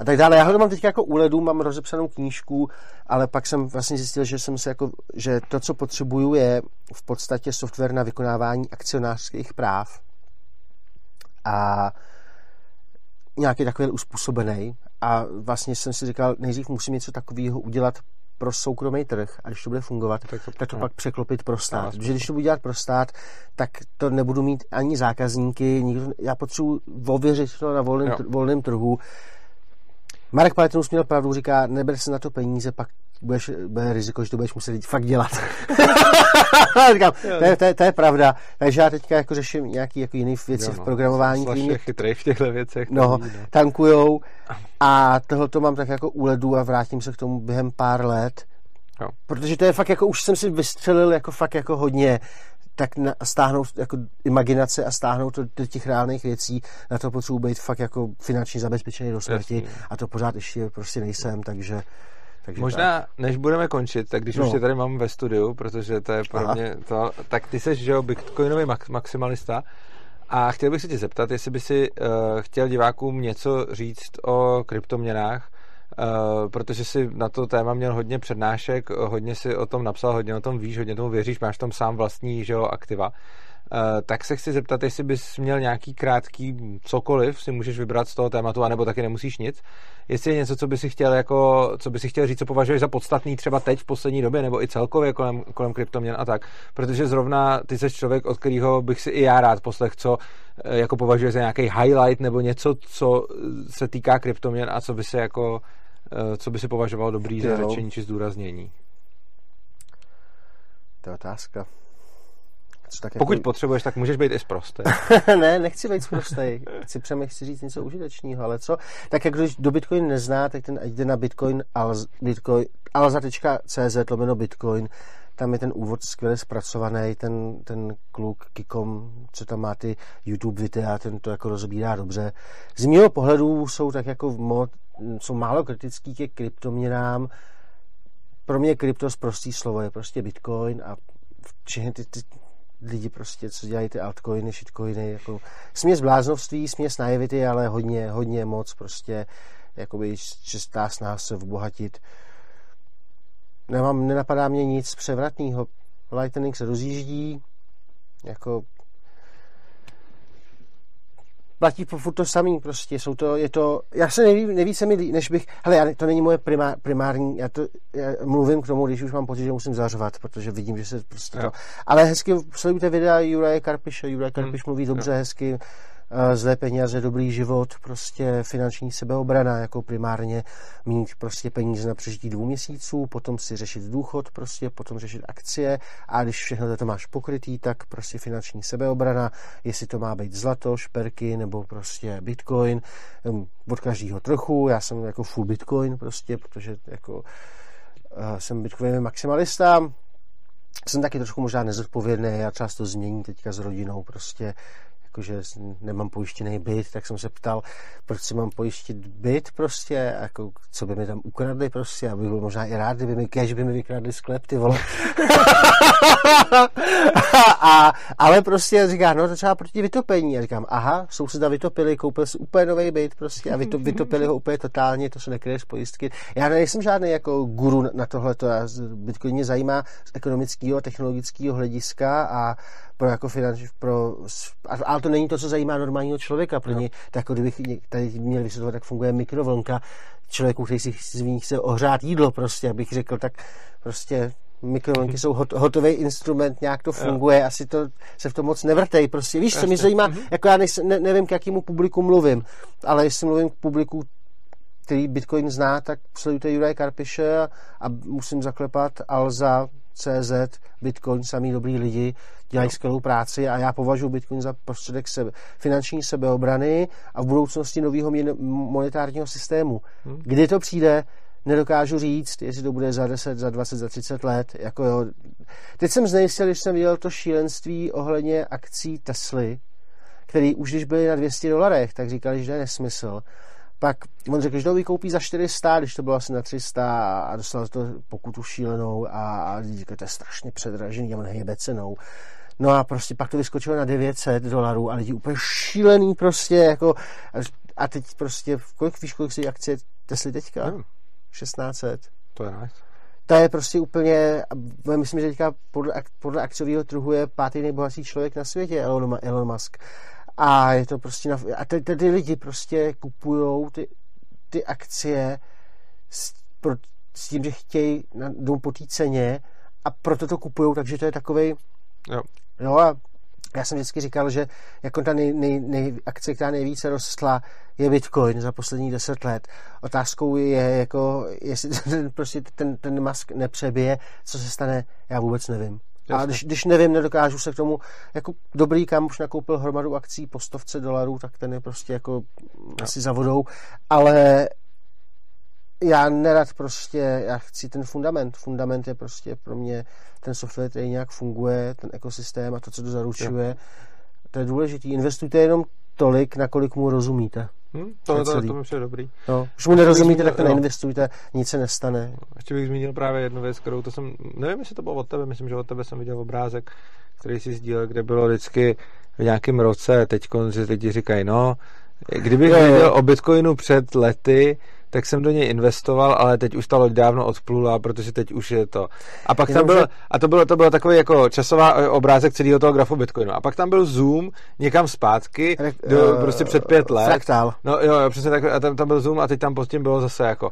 a tak dále. Já ho mám teď jako u ledu, mám rozepsanou knížku, ale pak jsem vlastně zjistil, že jsem se jako, že to, co potřebuju, je v podstatě software na vykonávání akcionářských práv. a nějaký takový uspůsobený a vlastně jsem si říkal, nejdřív musím něco takového udělat pro soukromý trh a když to bude fungovat, tak to, tak to pak překlopit pro stát. Protože když to budu dělat pro stát, tak to nebudu mít ani zákazníky, nikdo, já potřebuji ověřit to na volném, volném trhu. Marek Paletinus měl pravdu, říká, neber se na to peníze, pak budeš, bude riziko, že to budeš muset fakt dělat. Říkám, to, je, to, je, to, je, pravda. Takže já teďka jako řeším nějaký jako jiný věci jo, no. v programování. Slash je chytrý v těchto věcech. No, no, tankujou. A tohle to mám tak jako u ledu a vrátím se k tomu během pár let. Jo. Protože to je fakt jako, už jsem si vystřelil jako fakt jako hodně tak na, stáhnout jako imaginace a stáhnout to do těch reálných věcí, na to potřebuji být fakt jako finančně zabezpečený do smrti a to pořád ještě prostě nejsem, takže takže Možná, tak. než budeme končit, tak když no. už tě tady mám ve studiu, protože to je pro Aha. mě to, tak ty jsi, že jo, bitcoinový maximalista a chtěl bych se tě zeptat, jestli by si uh, chtěl divákům něco říct o kryptoměnách, protože si na to téma měl hodně přednášek, hodně si o tom napsal, hodně o tom víš, hodně tomu věříš, máš tam sám vlastní že jo, aktiva. Eh, tak se chci zeptat, jestli bys měl nějaký krátký cokoliv, si můžeš vybrat z toho tématu, anebo taky nemusíš nic. Jestli je něco, co by si chtěl, jako, co by si chtěl říct, co považuješ za podstatný třeba teď v poslední době, nebo i celkově kolem, kolem kryptoměn a tak. Protože zrovna ty jsi člověk, od kterého bych si i já rád poslech, co eh, jako považuje za nějaký highlight nebo něco, co se týká kryptoměn a co by se jako eh, co by si považoval dobrý za řečení či zdůraznění. To je otázka. Tak Pokud jako... potřebuješ, tak můžeš být i zprostý. ne, nechci být zprostý. Chci přeme, chci říct něco užitečného, ale co? Tak jak když do Bitcoin nezná, tak ten jde na Bitcoin, alz, Bitcoin alza.cz lomeno Bitcoin, tam je ten úvod skvěle zpracovaný, ten, ten kluk Kikom, co tam má ty YouTube videa, ten to jako rozbírá dobře. Z mého pohledu jsou tak jako mod, jsou málo kritický ke kryptoměnám. Pro mě krypto prostý slovo je prostě Bitcoin a všechny ty, ty lidi prostě, co dělají ty altcoiny, shitcoiny, jako směs bláznovství, směs naivity, ale hodně, hodně moc prostě jakoby čistá snaha se obohatit. Nemám, nenapadá mě nic převratného. Lightning se rozjíždí, jako platí furt to samý prostě, jsou to, je to, já se neví, neví se mi, než bych, hele, já, to není moje primár, primární, já to já mluvím k tomu, když už mám pocit, že musím zařvat, protože vidím, že se prostě to, ale hezky sledujte videa Juraje Karpiše, Juraj Karpiš hmm. mluví dobře, hezky, zlé peníze, dobrý život, prostě finanční sebeobrana, jako primárně mít prostě peníze na přežití dvou měsíců, potom si řešit důchod, prostě potom řešit akcie. A když všechno to máš pokrytý, tak prostě finanční sebeobrana, jestli to má být zlato, šperky nebo prostě bitcoin, od každého trochu, já jsem jako full bitcoin prostě, protože jako jsem bitcoinový maximalista, jsem taky trošku možná nezodpovědný a často změní teďka s rodinou prostě jakože nemám pojištěný byt, tak jsem se ptal, proč si mám pojistit byt prostě, jako co by mi tam ukradli prostě, abych byl možná i rád, kdyby mi cash by mi vykradli sklep, ty vole. a, ale prostě říká, no to třeba proti vytopení. A říkám, aha, souseda vytopili, koupil si úplně nový byt prostě a vytop, vytopili ho úplně totálně, to se nekryje z pojistky. Já nejsem žádný jako guru na tohle, to Bitcoin mě zajímá z ekonomického a technologického hlediska a pro jako finanč, pro, ale to není to, co zajímá normálního člověka. Pro ně, tak kdybych tady měl vysvětlovat, jak funguje mikrovlnka člověku, který si z ní chce ohřát jídlo prostě, abych řekl, tak prostě mikrovlnky jsou hot, hotový instrument, nějak to funguje, jo. asi to se v tom moc nevrtej. Prostě víš, co mě zajímá, mm-hmm. jako já nejsem, ne, nevím, k jakému publiku mluvím, ale jestli mluvím k publiku, který Bitcoin zná, tak sledujte Juraj Karpiše a, a musím zaklepat Alza, CZ, Bitcoin, samý dobrý lidi, dělají no. skvělou práci a já považuji Bitcoin za prostředek sebe, finanční sebeobrany a v budoucnosti nového monetárního systému. Hmm. Kdy to přijde, nedokážu říct, jestli to bude za 10, za 20, za 30 let. Jako jo. Teď jsem znejistil, když jsem viděl to šílenství ohledně akcí Tesly, který už když byly na 200 dolarech, tak říkali, že to je nesmysl. Pak on řekl, že to vykoupí za 400, když to bylo asi na 300 a dostal to pokutu šílenou a, a lidi říkali, to je strašně předražený a on hejbe cenou. No a prostě pak to vyskočilo na 900 dolarů a lidi úplně šílený prostě jako a teď prostě, kolik víš, kolik si akcie Tesly teďka? Hmm. 1600. To je nice. To je prostě úplně, myslím, že teďka podle, podle akciového trhu je pátý nejbohatší člověk na světě, Elon, Elon Musk. A je to prostě, na, a ty, ty, ty lidi prostě kupujou ty, ty akcie s, pro, s tím, že chtějí na, jdou po té ceně a proto to kupují, takže to je takový. Jo. jo a já jsem vždycky říkal, že jako ta nej, nej, nej, akce, která nejvíce rostla, je Bitcoin za poslední deset let. Otázkou je, jako, jestli ten, prostě ten, ten Musk nepřebije, co se stane, já vůbec nevím. Jasně. A když, když nevím, nedokážu se k tomu, jako dobrý kam už nakoupil hromadu akcí po stovce dolarů, tak ten je prostě jako jo. asi za vodou, ale já nerad prostě, já chci ten fundament. Fundament je prostě pro mě ten software, který nějak funguje, ten ekosystém a to, co to zaručuje. Jo. To je důležité. Investujte jenom tolik, nakolik mu rozumíte. Hmm, to, to, to, mi je dobrý. No, když mu nerozumíte, tak to neinvestujte, nic se nestane. Ještě bych zmínil právě jednu věc, kterou to jsem, nevím, jestli to bylo od tebe, myslím, že od tebe jsem viděl obrázek, který si sdílel, kde bylo vždycky v nějakém roce, teď že lidi říkají, no, kdybych věděl o Bitcoinu před lety, tak jsem do něj investoval, ale teď už ta loď dávno odplula, protože teď už je to. A pak tam byl, a to bylo, to bylo takový jako časová eh, obrázek celého toho grafu Bitcoinu. A pak tam byl zoom někam zpátky, do, uh, prostě před pět let. Fraktál. No jo, jo, přesně tak, a tam, tam byl zoom a teď tam pod tím bylo zase jako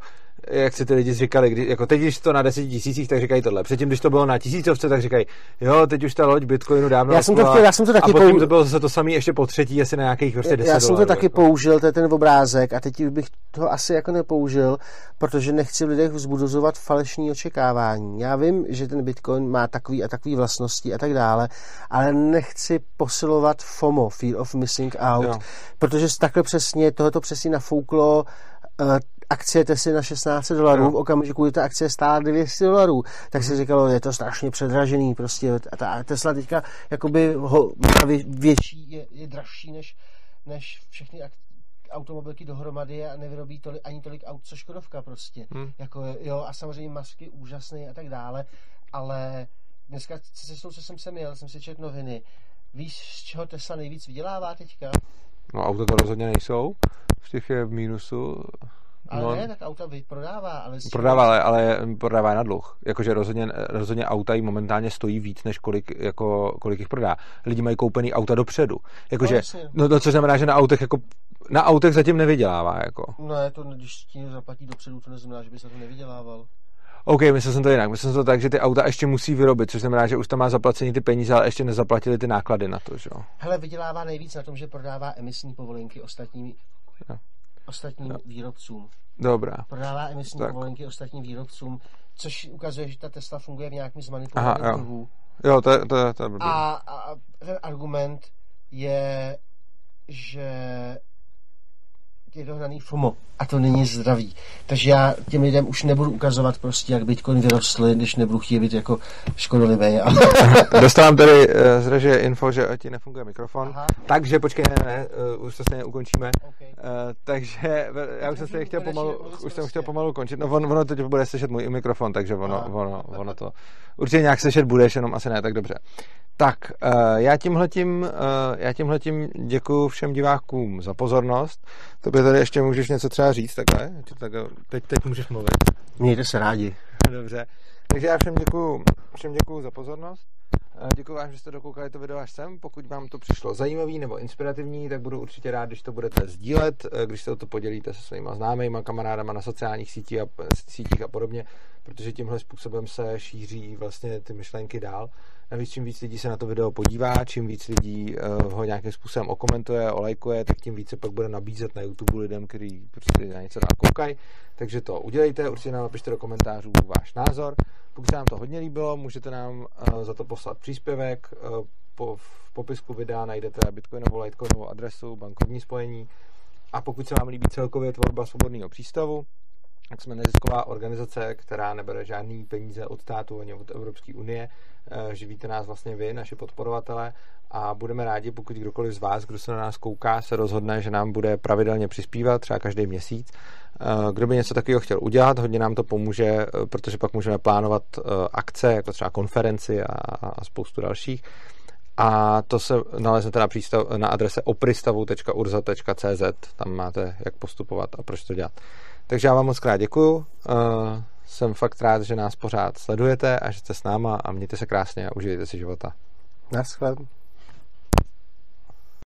jak si ty lidi říkali, kdy, jako teď, když to na deseti tisících, tak říkají tohle. Předtím, když to bylo na tisícovce, tak říkají, jo, teď už ta loď Bitcoinu dávno já jsem to chtěl, já jsem to taky a potom to bylo zase to samé ještě po třetí, asi na nějakých prostě 10 Já jsem dolarů, to taky jako. použil, to je ten obrázek a teď bych to asi jako nepoužil, protože nechci v lidech vzbudozovat falešní očekávání. Já vím, že ten Bitcoin má takový a takový vlastnosti a tak dále, ale nechci posilovat FOMO, Fear of Missing Out, jo. protože takhle přesně, tohoto přesně nafouklo uh, akcie Tesly na 16 dolarů, no. v okamžiku, kdy ta akcie stála 200 dolarů, tak se říkalo, je to strašně předražený, prostě a ta Tesla teďka jakoby ho, větší, je, je dražší než, než všechny ak- automobilky dohromady a nevyrobí tolik, ani tolik aut, co Škodovka prostě. Hmm. Jako, jo, a samozřejmě masky úžasný a tak dále, ale dneska cestou, co jsem se měl, jsem si četl noviny. Víš, z čeho Tesla nejvíc vydělává teďka? No auto to rozhodně nejsou, v těch je v mínusu. Ale no, ne, tak auta prodává, ale... Prodává, ale, ale prodává na dluh. Jakože rozhodně, rozhodně auta jí momentálně stojí víc, než kolik, jako, kolik jich prodá. Lidi mají koupený auta dopředu. Jakože, no, no, to znamená, že na autech jako na autech zatím nevydělává. Jako. Ne, to když ti zaplatí dopředu, to neznamená, že by se to nevydělával. OK, myslel jsem to jinak. Myslel jsem to tak, že ty auta ještě musí vyrobit, což znamená, že už tam má zaplacení ty peníze, ale ještě nezaplatili ty náklady na to, že jo? Hele, vydělává nejvíc na tom, že prodává emisní povolenky ostatním, jo. ostatním jo. výrobcům. Dobrá. Prodává emisní tak. povolenky ostatním výrobcům, což ukazuje, že ta Tesla funguje v nějakým zmanipulovaném trhu. Jo, to, to, to je a, a ten argument je, že je dohnaný FOMO a to není zdravý. Takže já těm lidem už nebudu ukazovat prostě, jak Bitcoin vyrostl, když nebudu chtít být jako škodolivý. Ale... Dostávám tady uh, z režie info, že ti nefunguje mikrofon, Aha. takže počkej, ne, ne, uh, už to stejně ukončíme. Okay. Uh, takže já už jsem se chtěl pomalu, už jsem chtěl pomalu končit. No on, ono teď bude slyšet můj mikrofon, takže ono, ono, ono to určitě nějak slyšet budeš, jenom asi ne tak dobře. Tak, uh, já tímhletím, uh, já tímhletím děkuji všem divákům za pozornost. To by tady ještě můžeš něco třeba říct takhle? Tak, teď, teď můžeš mluvit. Mějte se rádi. Dobře. Takže já všem děkuju, všem děkuju za pozornost. Děkuji vám, že jste dokoukali to video až sem. Pokud vám to přišlo zajímavý nebo inspirativní, tak budu určitě rád, když to budete sdílet, když se o to podělíte se svými známými, kamarádama na sociálních sítích a, sítích a podobně, protože tímhle způsobem se šíří vlastně ty myšlenky dál. Navíc čím víc lidí se na to video podívá, čím víc lidí uh, ho nějakým způsobem okomentuje, olajkuje, tak tím více pak bude nabízet na YouTube lidem, kteří prostě na něco dál koukají. Takže to udělejte, určitě nám napište do komentářů váš názor. Pokud se nám to hodně líbilo, můžete nám uh, za to poslat příspěvek. Uh, po, v popisku videa najdete bitcoinovou, litecoinovou adresu, bankovní spojení. A pokud se vám líbí celkově tvorba svobodného přístavu, tak jsme nezisková organizace, která nebere žádný peníze od státu ani od Evropské unie. Eh, živíte nás vlastně vy, naši podporovatele a budeme rádi, pokud kdokoliv z vás, kdo se na nás kouká, se rozhodne, že nám bude pravidelně přispívat, třeba každý měsíc. Eh, kdo by něco takového chtěl udělat, hodně nám to pomůže, eh, protože pak můžeme plánovat akce, jako třeba konferenci a, spoustu dalších. A to se naleznete na, přístav, na adrese opristavu.urza.cz, tam máte, jak postupovat a proč to dělat. Takže já vám moc krát děkuju. Uh, jsem fakt rád, že nás pořád sledujete a že jste s náma a mějte se krásně a užijte si života. Naschle.